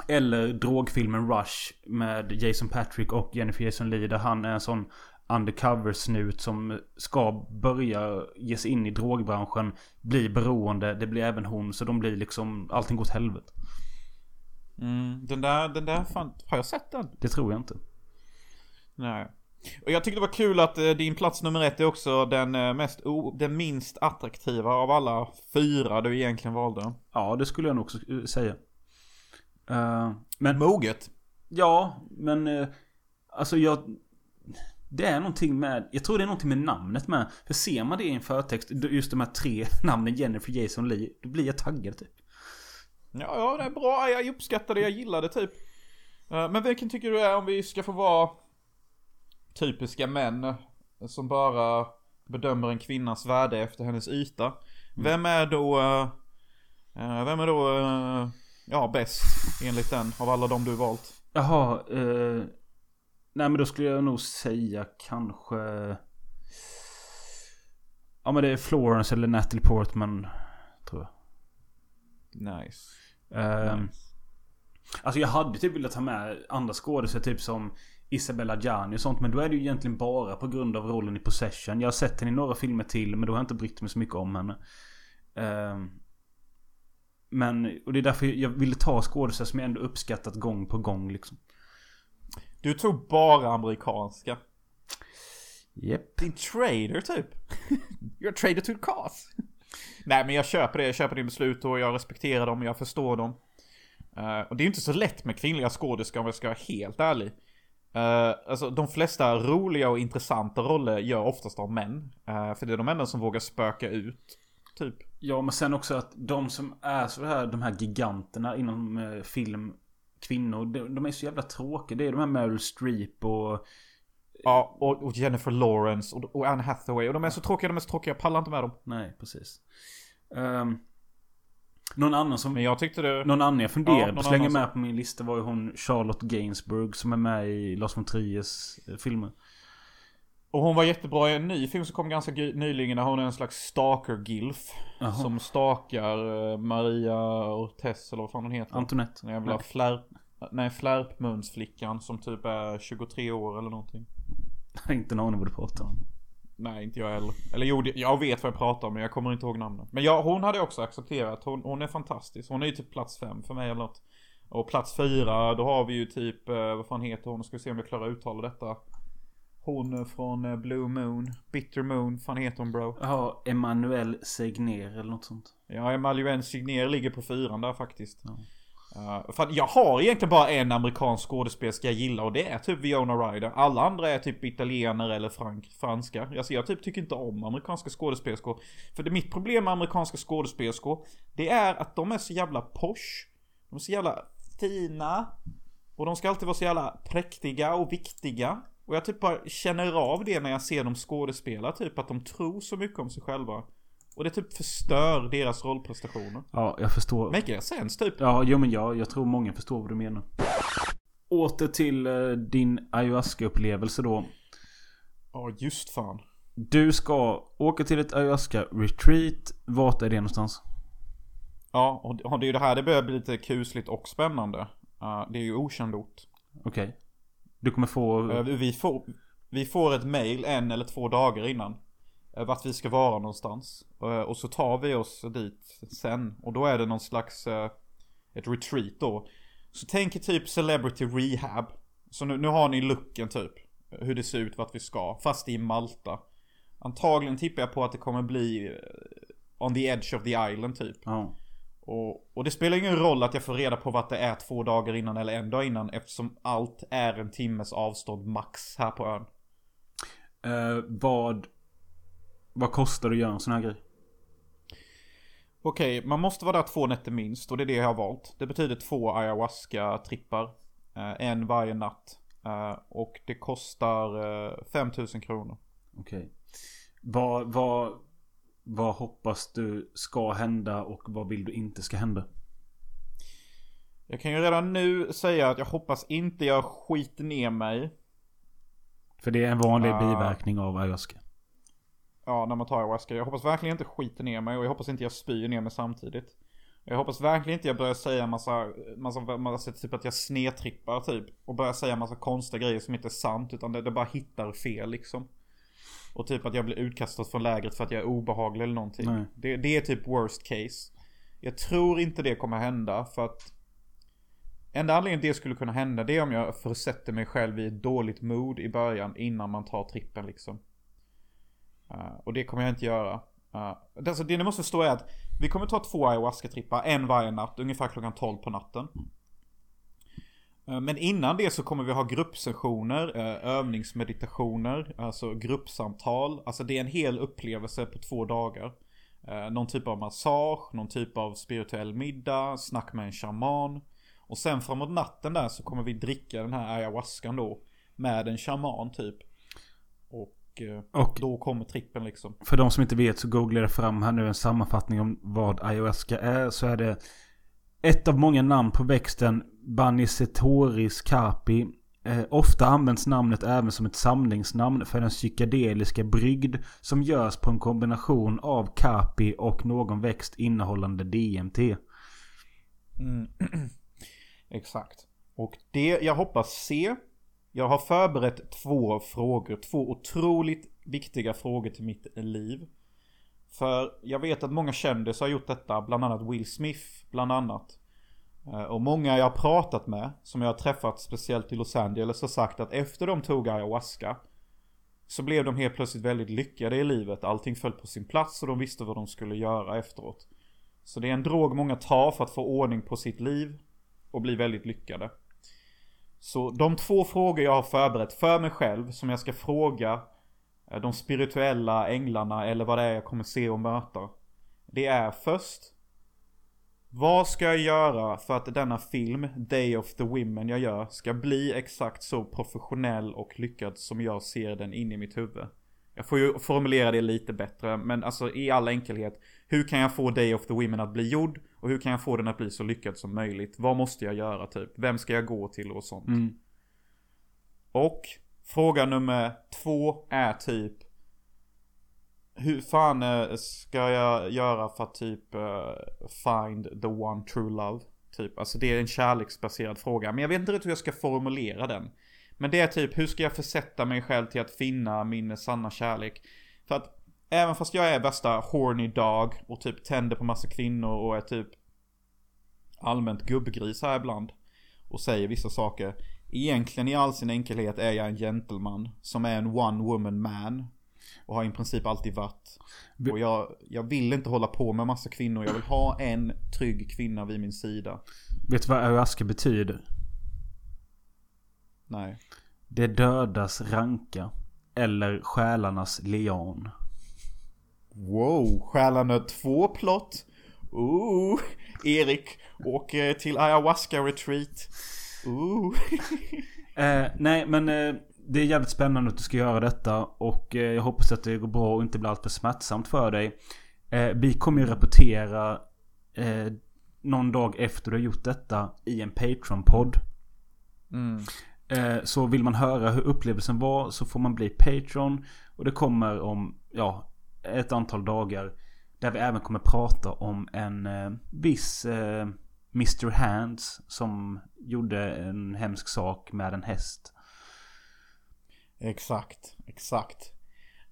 Speaker 3: eller drogfilmen Rush med Jason Patrick och Jennifer Jason Leigh där han är en sån undercover-snut som ska börja ge sig in i drogbranschen. Bli beroende. Det blir även hon. Så de blir liksom... Allting går åt helvete.
Speaker 2: Mm, den där, den där fan, har jag sett den?
Speaker 3: Det tror jag inte.
Speaker 2: Nej. Och jag tyckte det var kul att eh, din plats nummer ett är också den eh, mest den minst attraktiva av alla fyra du egentligen valde.
Speaker 3: Ja, det skulle jag nog också eh, säga. Eh, men...
Speaker 2: Moget.
Speaker 3: Ja, men... eh, alltså jag... Det är någonting med... Jag tror det är någonting med namnet med. För ser man det i en förtext, just de här tre <laughs> namnen Jennifer Jason Lee, då blir jag taggad typ.
Speaker 2: Ja, ja, det är bra. Jag uppskattar det. Jag gillar det typ. Eh, Men vilken tycker du är om vi ska få vara typiska män som bara bedömer en kvinnas värde efter hennes yta? Vem är då, vem är då, ja, bäst enligt den av alla de du valt?
Speaker 3: Jaha, eh, Nej men då skulle jag nog säga kanske... Ja men det är Florence eller Natalie Portman. Tror jag.
Speaker 2: Nice.
Speaker 3: Ehm,
Speaker 2: nice.
Speaker 3: Alltså jag hade typ velat ha med andra skådespelare typ som Isabella Gianni och sånt. Men då är det ju egentligen bara på grund av rollen i Possession. Jag har sett henne i några filmer till men då har jag inte brytt mig så mycket om henne. Ehm, men, och det är därför jag ville ta skådespelare som jag ändå uppskattat gång på gång liksom.
Speaker 2: Du tog bara amerikanska.
Speaker 3: Yep.
Speaker 2: Din trader typ. <laughs> You're a trader to cause. Nej men jag köper det, jag köper din beslut och jag respekterar dem, jag förstår dem. Eh, och det är ju inte så lätt med kvinnliga skådespelare om jag ska vara helt ärlig. Uh, alltså de flesta roliga och intressanta roller gör oftast av män. Eh, för det är de enda som vågar spöka ut. Typ.
Speaker 3: Ja men sen också att de som är så här, de här giganterna inom eh, film, kvinnor, de, de är så jävla tråkiga. Det är de här Meryl Streep och...
Speaker 2: Ja, och, och Jennifer Lawrence och, och Anne Hathaway. Och de är så tråkiga, de är så tråkiga, jag pallar inte med dem.
Speaker 3: Nej, precis. Ehm, någon annan som...
Speaker 2: Men jag tyckte det...
Speaker 3: Någon annan jag funderade
Speaker 2: Ja,
Speaker 3: på
Speaker 2: annan som-
Speaker 3: med på min lista var ju hon Charlotte Gainsbourg som är med i Lars von Triers eh, filmer.
Speaker 2: Och hon var jättebra i en ny film som kom ganska nyligen när hon är en slags stalker-gilf. Som stakar eh, Maria Ortez eller vad fan hon heter.
Speaker 3: Antoinette.
Speaker 2: Den jävla flärp... Nej, flärpmunsflickan som typ är 23 år eller någonting.
Speaker 3: Jag har inte en aning vad du pratar om.
Speaker 2: Nej, inte jag heller. Eller jo, jag vet vad jag pratar om men jag kommer inte ihåg namnet. Men ja, hon hade jag också accepterat. Hon, hon är fantastisk. Hon är ju typ plats fem för mig eller något. Och plats fyra, då har vi ju typ, eh, vad fan heter hon? Ska vi se om jag klarar att uttala detta. Hon från eh, Blue Moon, Bitter Moon, fan heter hon bro?
Speaker 3: Jaha, Emanuel Segner eller något sånt.
Speaker 2: Ja, Emanuel Signer ligger på fyran där faktiskt.
Speaker 3: Ja.
Speaker 2: Uh, att jag har egentligen bara en amerikansk skådespelerska jag gillar och det är typ Viona Ryder. Alla andra är typ italienare eller frank, franska. Alltså jag typ tycker inte om amerikanska skådespelerskor. För det mitt problem med amerikanska skådespelerskor, det är att de är så jävla posh. De är så jävla fina. Och de ska alltid vara så jävla präktiga och viktiga. Och jag typ bara känner av det när jag ser dem skådespela, typ att de tror så mycket om sig själva. Och det typ förstör deras rollprestationer.
Speaker 3: Ja, jag förstår.
Speaker 2: Make sense typ.
Speaker 3: Ja, jo men ja, jag tror många förstår vad du menar. Åter till eh, din ayahuasca-upplevelse då.
Speaker 2: Ja, just fan.
Speaker 3: Du ska åka till ett ayahuasca-retreat. Vart är det någonstans?
Speaker 2: Ja, och det är ju det här det börjar bli lite kusligt och spännande. Uh, det är ju okänd ort.
Speaker 3: Okej. Du kommer få...
Speaker 2: Uh, vi, får, vi får ett mail en eller två dagar innan. Uh, vart vi ska vara någonstans. Uh, och så tar vi oss dit sen. Och då är det någon slags... Ett retreat då. Så tänk typ celebrity rehab. Så nu, nu har ni looken typ. Hur det ser ut, vart vi ska. Fast i Malta. Antagligen tippar jag på att det kommer bli eh, on the edge of the island typ.
Speaker 3: Ja.
Speaker 2: Och, och det spelar ingen roll att jag får reda på vad det är två dagar innan eller en dag innan eftersom allt är en timmes avstånd max här på ön.
Speaker 3: Eh, vad... Vad kostar det att göra en sån här grej?
Speaker 2: Okej, man måste vara där två nätter minst och det är det jag har valt. Det betyder två ayahuasca-trippar. Eh, en varje natt. Eh, och det kostar eh, 5000 kronor.
Speaker 3: Okej. Vad, vad, vad hoppas du ska hända och vad vill du inte ska hända?
Speaker 2: Jag kan ju redan nu säga att jag hoppas inte jag skiter ner mig.
Speaker 3: För det är en vanlig
Speaker 2: Ah.
Speaker 3: biverkning av ayahuasca.
Speaker 2: Ja, när man tar ayahuasca. Jag hoppas verkligen inte skiter ner mig och jag hoppas inte jag spyr ner mig samtidigt. Jag hoppas verkligen inte jag börjar säga massa, massa, massa typ att jag snedtrippar typ. Och börjar säga massa konstiga grejer som inte är sant utan det, det bara hittar fel liksom. Och typ att jag blir utkastad från lägret för att jag är obehaglig eller någonting. Det, det är typ worst case. Jag tror inte det kommer hända för att Enda anledningen det skulle kunna hända det är om jag försätter mig själv i ett dåligt mood i början innan man tar trippen liksom. Uh, och det kommer jag inte göra. Uh, alltså, det ni måste förstå är att vi kommer ta två ayahuasca-trippar, en varje natt, ungefär klockan 12 på natten. Uh, men innan det så kommer vi ha gruppsessioner, uh, övningsmeditationer, alltså gruppsamtal. Alltså det är en hel upplevelse på två dagar. Uh, någon typ av massage, någon typ av spirituell middag, snack med en shaman. Och sen framåt natten där så kommer vi dricka den här ayahuascan då. Med en shaman typ. Och, eh,
Speaker 3: Och
Speaker 2: då kommer trippen liksom.
Speaker 3: för de som inte vet så googlar jag fram här nu en sammanfattning om vad ayahuasca är. Så är det ett av många namn på växten Banisetoris carpi. Eh, ofta används namnet även som ett samlingsnamn för den psykedeliska brygd som görs på en kombination av carpi och någon växt innehållande DMT.
Speaker 2: Mm. <clears throat> Exakt. Och det jag hoppas se. Jag har förberett två frågor, två otroligt viktiga frågor till mitt liv. För jag vet att många kändisar har gjort detta, bland annat Will Smith, bland annat. Eh, och många jag har pratat med, som jag har träffat speciellt i Los Angeles, har sagt att efter de tog ayahuasca så blev de helt plötsligt väldigt lyckade i livet. Allting föll på sin plats och de visste vad de skulle göra efteråt. Så det är en drog många tar för att få ordning på sitt liv och bli väldigt lyckade. Så de två frågor jag har förberett för mig själv som jag ska fråga eh, de spirituella änglarna eller vad det är jag kommer se och möta. Det är först vad ska jag göra för att denna film, Day of the Women jag gör, ska bli exakt så professionell och lyckad som jag ser den in i mitt huvud? Jag får ju formulera det lite bättre, men alltså i all enkelhet. Hur kan jag få Day of the Women att bli gjord? Och hur kan jag få den att bli så lyckad som möjligt? Vad måste jag göra typ? Vem ska jag gå till och sånt?
Speaker 3: Mm.
Speaker 2: Och fråga nummer två är typ hur fan eh, ska jag göra för att typ eh, find the one true love? Typ, alltså det är en kärleksbaserad fråga. Men jag vet inte riktigt hur jag ska formulera den. Men det är typ, hur ska jag försätta mig själv till att finna min sanna kärlek? För att även fast jag är värsta horny dog och typ tänder på massa kvinnor och är typ allmänt gubbgris här ibland. Och säger vissa saker. Egentligen i all sin enkelhet är jag en gentleman. Som är en one woman man. Och har i princip alltid varit. Och jag, jag vill inte hålla på med massa kvinnor. Jag vill ha en trygg kvinna vid min sida.
Speaker 3: Vet du vad ayahuasca betyder?
Speaker 2: Nej.
Speaker 3: Det dödas ranka. Eller själarnas leon.
Speaker 2: Wow, Själarna 2 plott. Ooh, Erik åker till ayahuasca retreat. Ooh. <laughs>
Speaker 3: Eh, nej men eh, det är jävligt spännande att du ska göra detta. Och eh, jag hoppas att det går bra och inte blir alltför smärtsamt för dig. Eh, vi kommer ju rapportera eh, någon dag efter du har gjort detta i en Patreon-podd.
Speaker 2: Mm.
Speaker 3: Så vill man höra hur upplevelsen var så får man bli Patreon. Och det kommer om, ja, ett antal dagar. Där vi även kommer prata om en eh, viss eh, Mr. Hands som gjorde en hemsk sak med en häst.
Speaker 2: Exakt, exakt.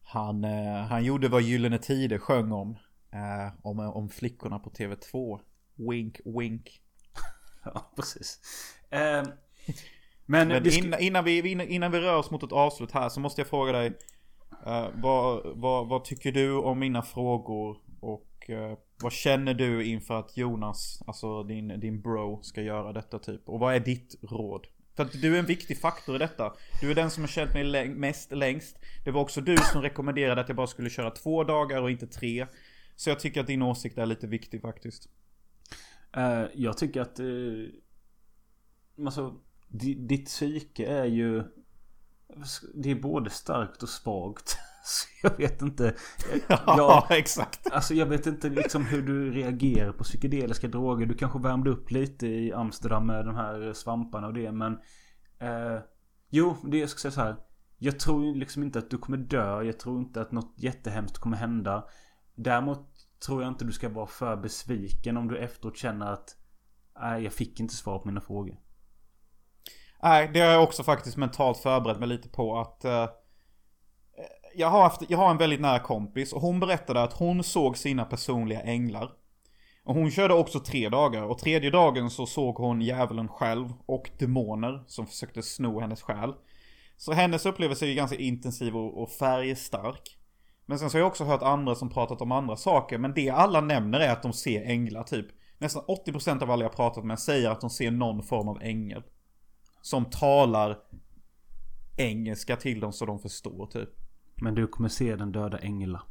Speaker 2: Han, eh, han gjorde vad Gyllene Tider sjöng om. Eh, om, om flickorna på TV2. Wink, wink. <laughs>
Speaker 3: Ja, precis. Eh, men,
Speaker 2: Men
Speaker 3: vi ska,
Speaker 2: innan, innan, vi, innan, innan vi rör oss mot ett avslut här så måste jag fråga dig. eh, vad, vad, vad tycker du om mina frågor? Och eh, vad känner du inför att Jonas, alltså din, din bro, ska göra detta typ? Och vad är ditt råd? För att du är en viktig faktor i detta. Du är den som har känt mig läng- mest längst. Det var också du som rekommenderade att jag bara skulle köra två dagar och inte tre. Så jag tycker att din åsikt är lite viktig faktiskt.
Speaker 3: Uh, jag tycker att... Uh, alltså, ditt psyke är ju... Det är både starkt och svagt. <laughs> Så jag vet inte. <laughs>
Speaker 2: Ja,
Speaker 3: Jag,
Speaker 2: exakt.
Speaker 3: Alltså jag vet inte liksom hur du reagerar på psykedeliska droger. Du kanske värmde upp lite i Amsterdam med de här svamparna och det men... Eh, jo, det jag ska säga så här. Jag tror liksom inte att du kommer dö. Jag tror inte att något jättehemskt kommer hända. Däremot tror jag inte du ska vara för besviken om du efteråt känner att... Nej, jag fick inte svar på mina frågor.
Speaker 2: Nej, det har jag också faktiskt mentalt förberett mig lite på att eh, jag, har haft, jag har en väldigt nära kompis och hon berättade att hon såg sina personliga änglar. Och hon körde också tre dagar och tredje dagen så såg hon djävulen själv och demoner som försökte sno hennes själ. Så hennes upplevelse är ju ganska intensiv och, och färgstark. Men sen så har jag också hört andra som pratat om andra saker, men det alla nämner är att de ser änglar typ. Nästan 80% av alla jag pratat med säger att de ser någon form av ängel. Som talar engelska till dem så de förstår typ.
Speaker 3: Men du kommer se den döda ängla.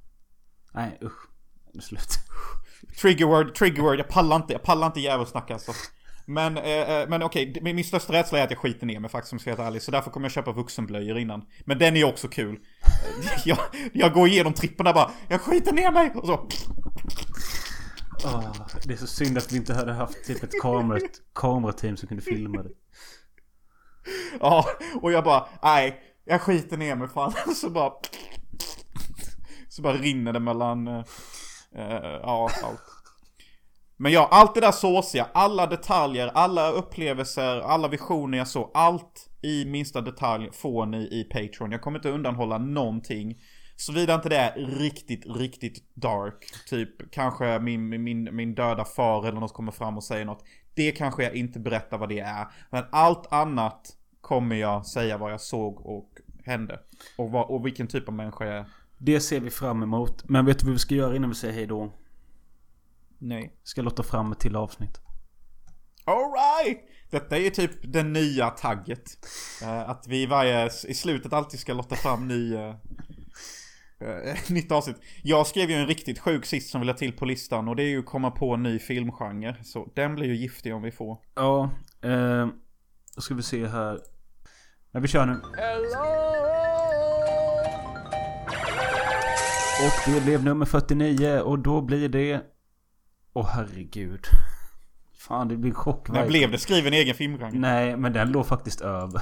Speaker 3: Nej usch. Nu slut. <laughs>
Speaker 2: Triggerword, triggerword, jag pallar inte, jag pallar inte djävulsnack alltså. Men, eh, eh, men okej, min min största rädsla är att jag skiter ner mig faktiskt om jag ska vara ärlig. Så därför kommer jag köpa vuxenblöjor innan. Men den är också kul. <laughs> Jag, jag går igenom tripporna bara, jag skiter ner mig! Och så,
Speaker 3: Ah, det är så synd att vi inte hade haft typ ett kamerateam som kunde filma det.
Speaker 2: ja, och jag bara, nej, jag skiter ner mig fan. <laughs> Så bara, så bara rinner det mellan, eh, eh, ja, allt. Men ja, allt det där såsiga, alla detaljer, alla upplevelser, alla visioner jag såg, allt i minsta detalj får ni i Patreon. Jag kommer inte undanhålla någonting. Såvida inte det är riktigt, riktigt dark. Typ kanske min, min, min döda far eller något kommer fram och säger något. Det kanske jag inte berättar vad det är. Men allt annat kommer jag säga vad jag såg och hände. Och, vad, och vilken typ av människa jag är.
Speaker 3: Det ser vi fram emot. Men vet du vad vi ska göra innan vi säger hej då?
Speaker 2: Nej.
Speaker 3: Ska låta fram ett till avsnitt.
Speaker 2: Alright! Detta är ju typ det nya tagget. Eh, att vi i varje, i slutet alltid ska låta fram ny, eh, eh, <laughs> nytt avsnitt. Jag skrev ju en riktigt sjuk sist som vill ha till på listan och det är ju komma på en ny filmgenre. Så den blir ju giftig om vi får.
Speaker 3: Ja, då ska vi se här. Men vi kör nu. Och det blev nummer 49 och då blir det... Åh herregud. Fan det blir chock
Speaker 2: När blev det? Skriv en egen filmgenre.
Speaker 3: Nej, men den låg faktiskt över.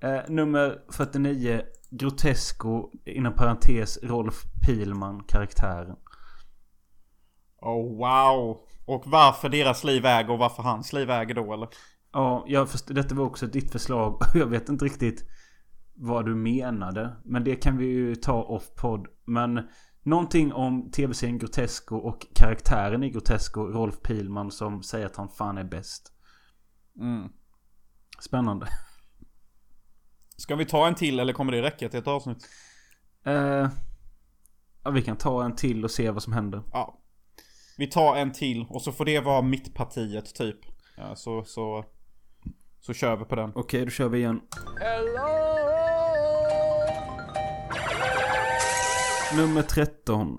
Speaker 3: Eh, nummer 49. Grotesco, inom parentes Rolf Pilman, karaktären.
Speaker 2: Oh wow! Och varför deras liv äger och varför hans liv äger då eller?
Speaker 3: Ja, jag först- detta var också ditt förslag. <laughs> Jag vet inte riktigt vad du menade. Men det kan vi ju ta off-podd. Men någonting om tv-serien Grotesco och karaktären i Grotesco, Rolf Pilman, som säger att han fan är bäst.
Speaker 2: Mm.
Speaker 3: Spännande. <laughs>
Speaker 2: Ska vi ta en till eller kommer det räcka till ett avsnitt?
Speaker 3: Eh, ja, vi kan ta en till och se vad som händer.
Speaker 2: Ja. Vi tar en till och så får det vara mittpartiet typ. Ja, så, så, så kör vi på den.
Speaker 3: Okej, då kör vi igen. Nummer 13.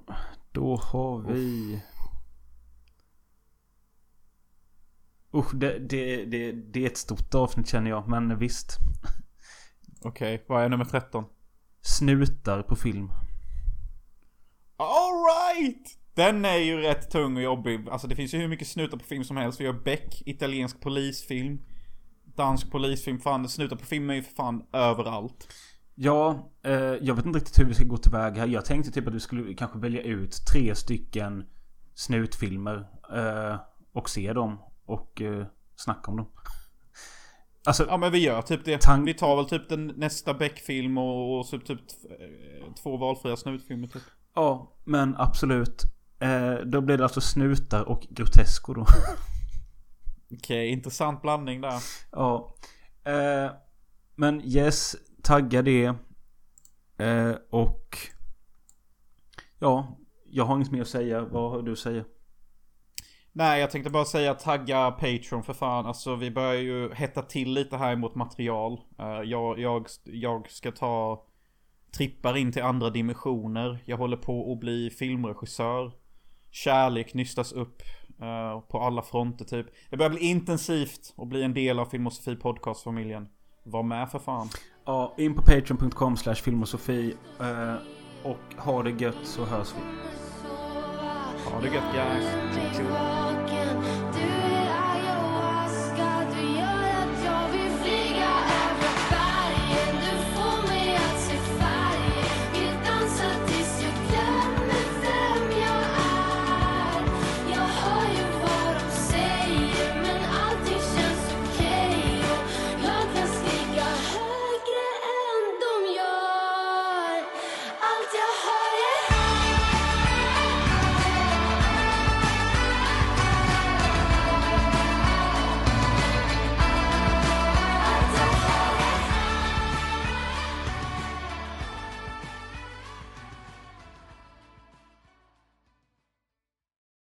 Speaker 3: Då har vi... Usch, det, det, det, det är ett stort avsnitt känner jag, men visst.
Speaker 2: Okej, vad är nummer 13?
Speaker 3: Snutar på film.
Speaker 2: Alright! Den är ju rätt tung och jobbig. Alltså det finns ju hur mycket snutar på film som helst. Vi har Beck, italiensk polisfilm. Dansk polisfilm. Fan, snutar på film är ju för fan överallt.
Speaker 3: Ja, eh, jag vet inte riktigt hur vi ska gå tillväga här. Jag tänkte typ att vi skulle kanske välja ut tre stycken snutfilmer. Eh, och se dem. Och eh, snacka om dem. Alltså,
Speaker 2: Ja men vi gör typ det.
Speaker 3: Tank-
Speaker 2: Vi tar väl typ den nästa Beck-film och, och typ eh, två valfria snutfilmer typ.
Speaker 3: Ja, men absolut. Eh, då blir det alltså snutar och grotesco då. <laughs>
Speaker 2: Okej, intressant blandning där.
Speaker 3: ja. Eh, men yes, tagga det. Eh, och... Ja, jag har inget mer att säga. Vad har du att säga?
Speaker 2: Nej, jag tänkte bara säga tagga Patreon för fan. Alltså vi börjar ju hetta till lite här mot material. Eh, jag, jag, jag ska ta trippar in till andra dimensioner. Jag håller på att bli filmregissör. Kärlek nystas upp eh, på alla fronter typ. Det börjar bli intensivt och bli en del av Filmosofi podcastfamiljen. Var med för fan.
Speaker 3: Ja, in på patreon.com slash filmosofi. Eh, och ha det gött så hörs vi.
Speaker 2: Ha det gött guys. Tjo, tjo.
Speaker 5: Walking